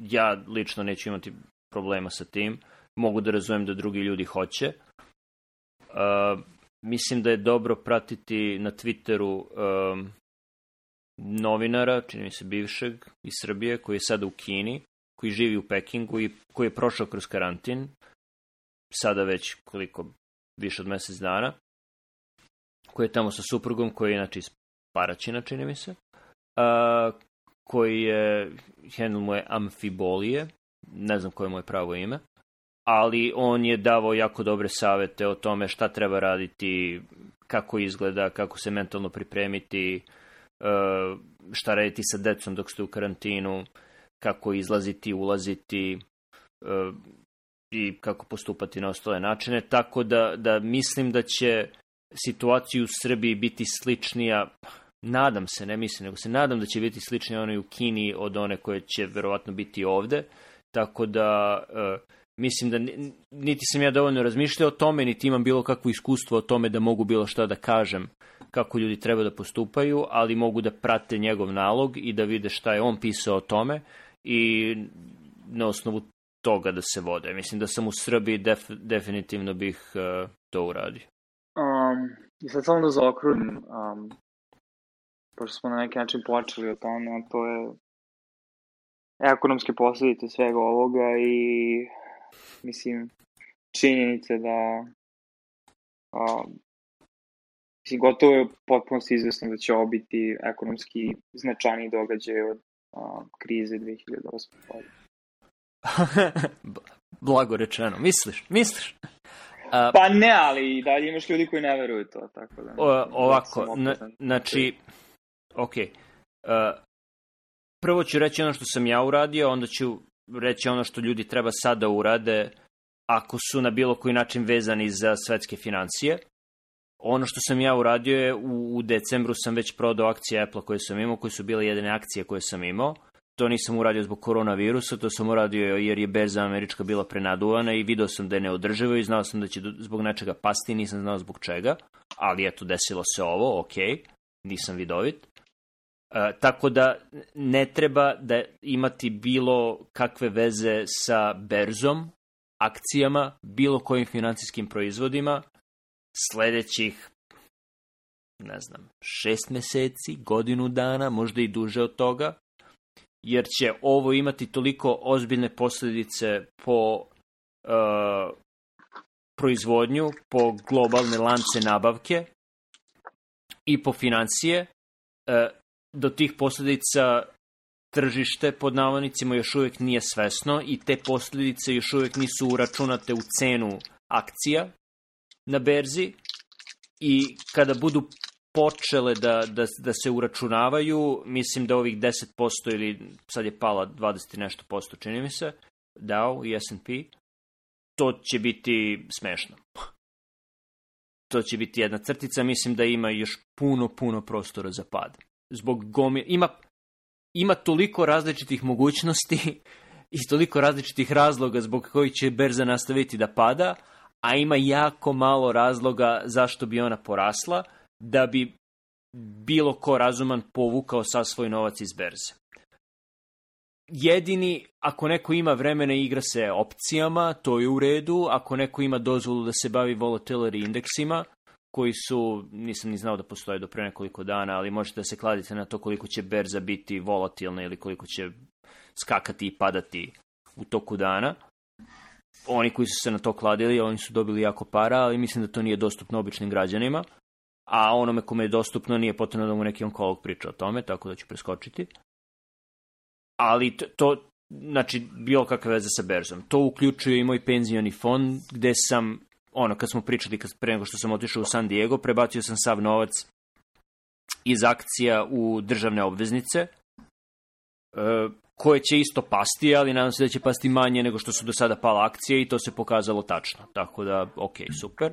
S2: ja lično neću imati problema sa tim. Mogu da razumem da drugi ljudi hoće. Uh, mislim da je dobro pratiti na Twitteru um, novinara, čini mi se bivšeg iz Srbije, koji je sada u Kini, koji živi u Pekingu i koji je prošao kroz karantin sada već koliko više od mesec dana, koji je tamo sa suprugom, koji je inače iz Paraćina, čini mi se, a, koji je, handle mu je Amfibolije, ne znam koje je moje pravo ime, ali on je davao jako dobre savete o tome šta treba raditi, kako izgleda, kako se mentalno pripremiti, šta raditi sa decom dok ste u karantinu, kako izlaziti, ulaziti, i kako postupati na ostale načine, tako da, da mislim da će situacija u Srbiji biti sličnija, nadam se, ne mislim, nego se nadam da će biti sličnija onoj u Kini od one koje će verovatno biti ovde, tako da uh, mislim da niti sam ja dovoljno razmišljao o tome, niti imam bilo kakvo iskustvo o tome da mogu bilo šta da kažem kako ljudi treba da postupaju, ali mogu da prate njegov nalog i da vide šta je on pisao o tome i na osnovu toga da se vode. Mislim da sam u Srbiji def, definitivno bih uh, to uradio.
S1: Um, I sad samo da zaokružim, um, pošto smo na neki način počeli o tome, a to je ekonomske posledice svega ovoga i mislim činjenice da um, mislim gotovo je potpuno izvesno da će ovo biti ekonomski značajni događaj od um, krize 2008. godine.
S2: Blago rečeno. Misliš? Misliš?
S1: A, pa ne, ali dalje imaš ljudi koji ne veruju to, tako da...
S2: O, ovako, na, znači, ok, uh, prvo ću reći ono što sam ja uradio, onda ću reći ono što ljudi treba sada da urade ako su na bilo koji način vezani za svetske financije. Ono što sam ja uradio je u, u decembru sam već prodao akcije Apple koje sam imao, koje su bile jedine akcije koje sam imao to nisam uradio zbog koronavirusa, to sam uradio jer je berza američka bila prenaduvana i video sam da je neodrživo i znao sam da će zbog nečega pasti, nisam znao zbog čega, ali eto, desilo se ovo, ok, nisam vidovit. E, tako da ne treba da imati bilo kakve veze sa berzom, akcijama, bilo kojim financijskim proizvodima sledećih ne znam, šest meseci, godinu dana, možda i duže od toga, jer će ovo imati toliko ozbiljne posledice po uh, proizvodnju, po globalne lance nabavke i po financije. Uh, do tih posledica tržište pod navodnicima još uvek nije svesno i te posledice još uvek nisu uračunate u cenu akcija na berzi i kada budu počele da, da, da se uračunavaju, mislim da ovih 10% ili sad je pala 20 i nešto posto, čini mi se, Dow i S&P, to će biti smešno. To će biti jedna crtica, mislim da ima još puno, puno prostora za pad. Zbog gomi, ima, ima toliko različitih mogućnosti i toliko različitih razloga zbog kojih će berza nastaviti da pada, a ima jako malo razloga zašto bi ona porasla, da bi bilo ko razuman povukao sa svoj novac iz berze. Jedini, ako neko ima vremena igra se opcijama, to je u redu. Ako neko ima dozvolu da se bavi volatility indeksima, koji su, nisam ni znao da postoje do pre nekoliko dana, ali možete da se kladite na to koliko će berza biti volatilna ili koliko će skakati i padati u toku dana oni koji su se na to kladili, oni su dobili jako para, ali mislim da to nije dostupno običnim građanima, a onome kome je dostupno nije potrebno da mu neki onkolog priča o tome, tako da ću preskočiti. Ali to, to znači, bilo kakve veze sa berzom. To uključuje i moj penzioni fond, gde sam, ono, kad smo pričali, kad, pre nego što sam otišao u San Diego, prebacio sam sav novac iz akcija u državne obveznice, e, koje će isto pasti, ali nadam se da će pasti manje nego što su do sada pala akcije i to se pokazalo tačno. Tako da, ok, super.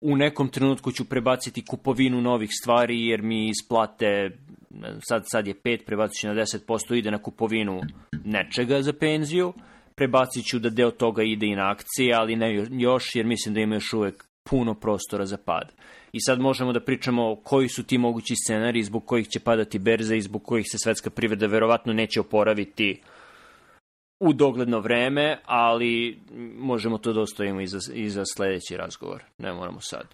S2: U nekom trenutku ću prebaciti kupovinu novih stvari jer mi isplate, sad, sad je 5, prebacit ću na 10%, ide na kupovinu nečega za penziju. Prebacit ću da deo toga ide i na akcije, ali ne još jer mislim da ima još uvek puno prostora za pad. I sad možemo da pričamo koji su ti mogući scenariji zbog kojih će padati berze i zbog kojih se svetska privreda verovatno neće oporaviti u dogledno vreme, ali možemo to da ostavimo i za, i za sledeći razgovor. Ne moramo sad.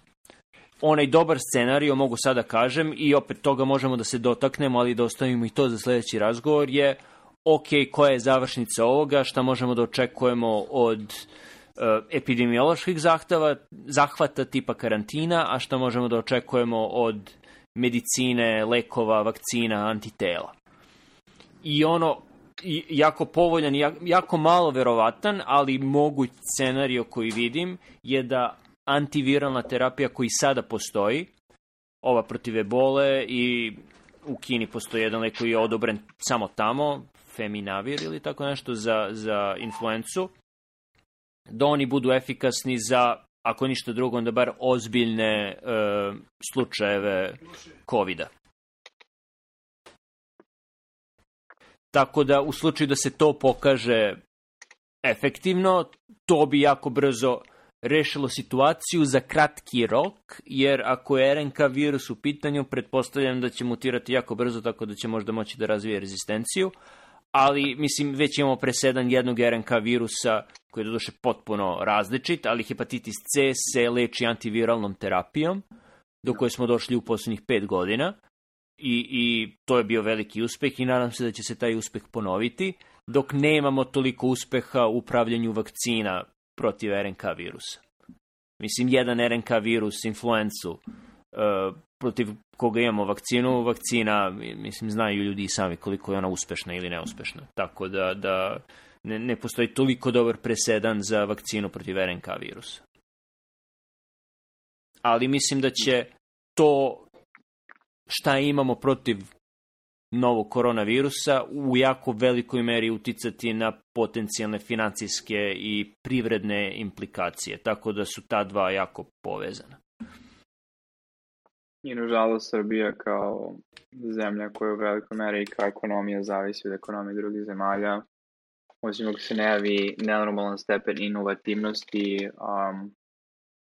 S2: Onaj dobar scenario, mogu sada da kažem, i opet toga možemo da se dotaknemo, ali da ostavimo i to za sledeći razgovor, je ok, koja je završnica ovoga, šta možemo da očekujemo od epidemioloških zahtava, zahvata tipa karantina, a što možemo da očekujemo od medicine, lekova, vakcina, antitela. I ono, jako povoljan, jako malo verovatan, ali moguć scenario koji vidim je da antiviralna terapija koji sada postoji, ova protiv ebole i u Kini postoji jedan lek koji je odobren samo tamo, Feminavir ili tako nešto za, za influencu, da oni budu efikasni za, ako ništa drugo, onda bar ozbiljne e, slučajeve covid -a. Tako da u slučaju da se to pokaže efektivno, to bi jako brzo rešilo situaciju za kratki rok, jer ako je RNK virus u pitanju, pretpostavljam da će mutirati jako brzo, tako da će možda moći da razvije rezistenciju, ali mislim već imamo presedan jednog RNK virusa koji je doduše potpuno različit, ali hepatitis C se leči antiviralnom terapijom, do koje smo došli u poslednjih pet godina i, i to je bio veliki uspeh i nadam se da će se taj uspeh ponoviti, dok nemamo toliko uspeha u upravljanju vakcina protiv RNK virusa. Mislim, jedan RNK virus, influencu, protiv koga imamo vakcinu, vakcina, mislim, znaju ljudi sami koliko je ona uspešna ili neuspešna. Tako da, da ne, ne postoji toliko dobar presedan za vakcinu protiv RNK virusa. Ali mislim da će to šta imamo protiv novog koronavirusa u jako velikoj meri uticati na potencijalne financijske i privredne implikacije, tako da su ta dva jako povezana.
S1: I nažalost Srbija kao zemlja koja u velikoj meri kao ekonomija zavisi od ekonomije drugih zemalja, osim ako se ne javi nenormalan stepen inovativnosti, um,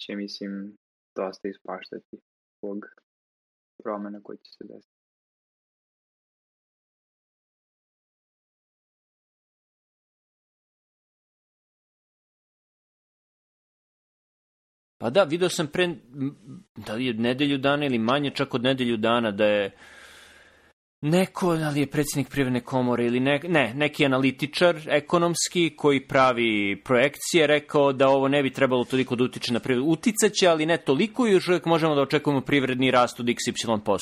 S1: će mislim dosta ispaštati zbog promena koji će se desiti.
S2: Pa da, video sam pre, da li je nedelju dana ili manje čak od nedelju dana da je neko, da li je predsjednik privredne komore ili ne, ne, neki analitičar ekonomski koji pravi projekcije rekao da ovo ne bi trebalo toliko da utiče na privredu. Uticaće, ali ne toliko i još uvijek možemo da očekujemo privredni rast od XY%.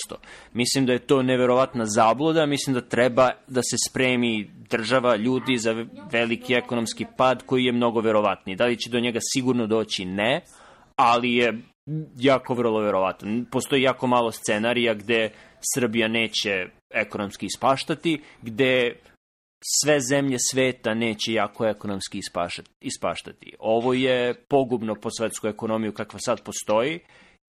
S2: Mislim da je to neverovatna zabluda, mislim da treba da se spremi država, ljudi za veliki ekonomski pad koji je mnogo verovatniji. Da li će do njega sigurno doći? Ne, ali je jako vrlo verovatan. Postoji jako malo scenarija gde Srbija neće ekonomski ispaštati, gde sve zemlje sveta neće jako ekonomski ispaštati. Ovo je pogubno po svetsku ekonomiju kakva sad postoji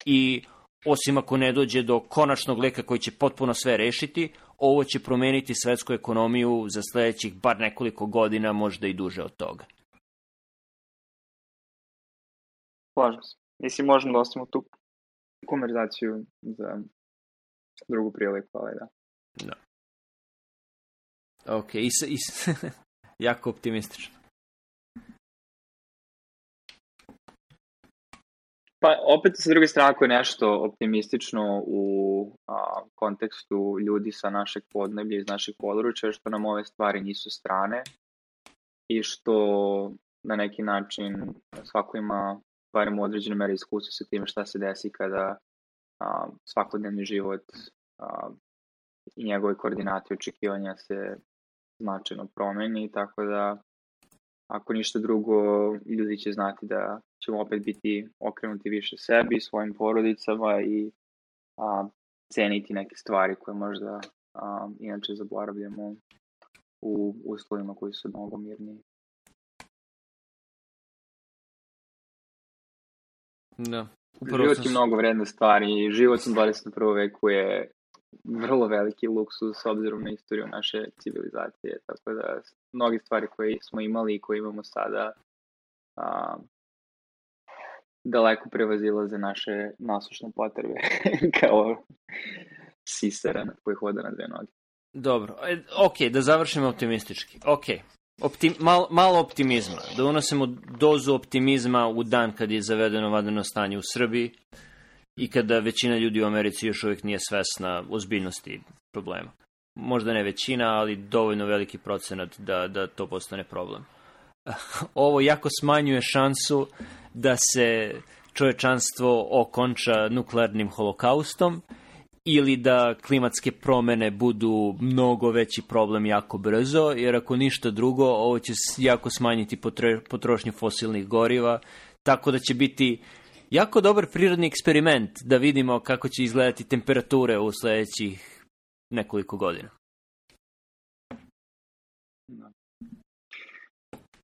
S2: i osim ako ne dođe do konačnog leka koji će potpuno sve rešiti, ovo će promeniti svetsku ekonomiju za sledećih bar nekoliko godina, možda i duže od toga.
S1: Slažem se. Mislim, možemo da ostavimo tu konverzaciju za drugu priliku, ali da.
S2: Da. Ok, i, i jako optimistično.
S1: Pa opet sa druge strane ako je nešto optimistično u a, kontekstu ljudi sa našeg podneblja iz našeg područja, što nam ove stvari nisu strane i što na neki način svako ima barem u određenoj meri iskustva sa tim šta se desi kada a, svakodnevni život a, i njegove koordinate očekivanja se značajno promeni, tako da ako ništa drugo, ljudi će znati da ćemo opet biti okrenuti više sebi, svojim porodicama i a, ceniti neke stvari koje možda a, inače zaboravljamo u uslovima koji su mnogo mirniji.
S2: Da.
S1: Upravo život je mnogo vredne stvari. Život u 21. veku je vrlo veliki luksus s obzirom na istoriju naše civilizacije. Tako da mnogi stvari koje smo imali i koje imamo sada a, daleko prevazilaze naše nasušne potrebe kao sisera koji hoda na dve noge.
S2: Dobro, e, ok, da završimo optimistički. Ok, Optim, mal, malo optimizma, da unosimo dozu optimizma u dan kad je zavedeno vadeno stanje u Srbiji i kada većina ljudi u Americi još uvijek nije svesna ozbiljnosti problema. Možda ne većina, ali dovoljno veliki procenat da, da to postane problem. Ovo jako smanjuje šansu da se čovečanstvo okonča nuklearnim holokaustom ili da klimatske promene budu mnogo veći problem jako brzo, jer ako ništa drugo, ovo će jako smanjiti potrošnju fosilnih goriva, tako da će biti jako dobar prirodni eksperiment da vidimo kako će izgledati temperature u sledećih nekoliko godina.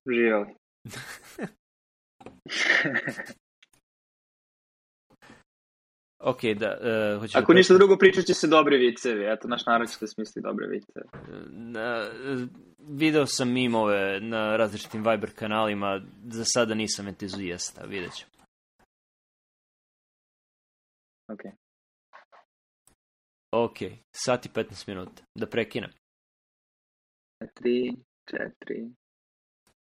S1: Živjeli.
S2: Ok, da. Uh,
S1: hoću Ako da ništa drugo, pričat će se dobre vicevi. Eto, naš narod će da smisli dobre viceve.
S2: Uh, video sam mimove na različitim Viber kanalima. Za sada nisam entuzijasta, vidjet ću.
S1: Ok.
S2: Ok, sat i 15 minuta. Da prekinem.
S1: 3, 4,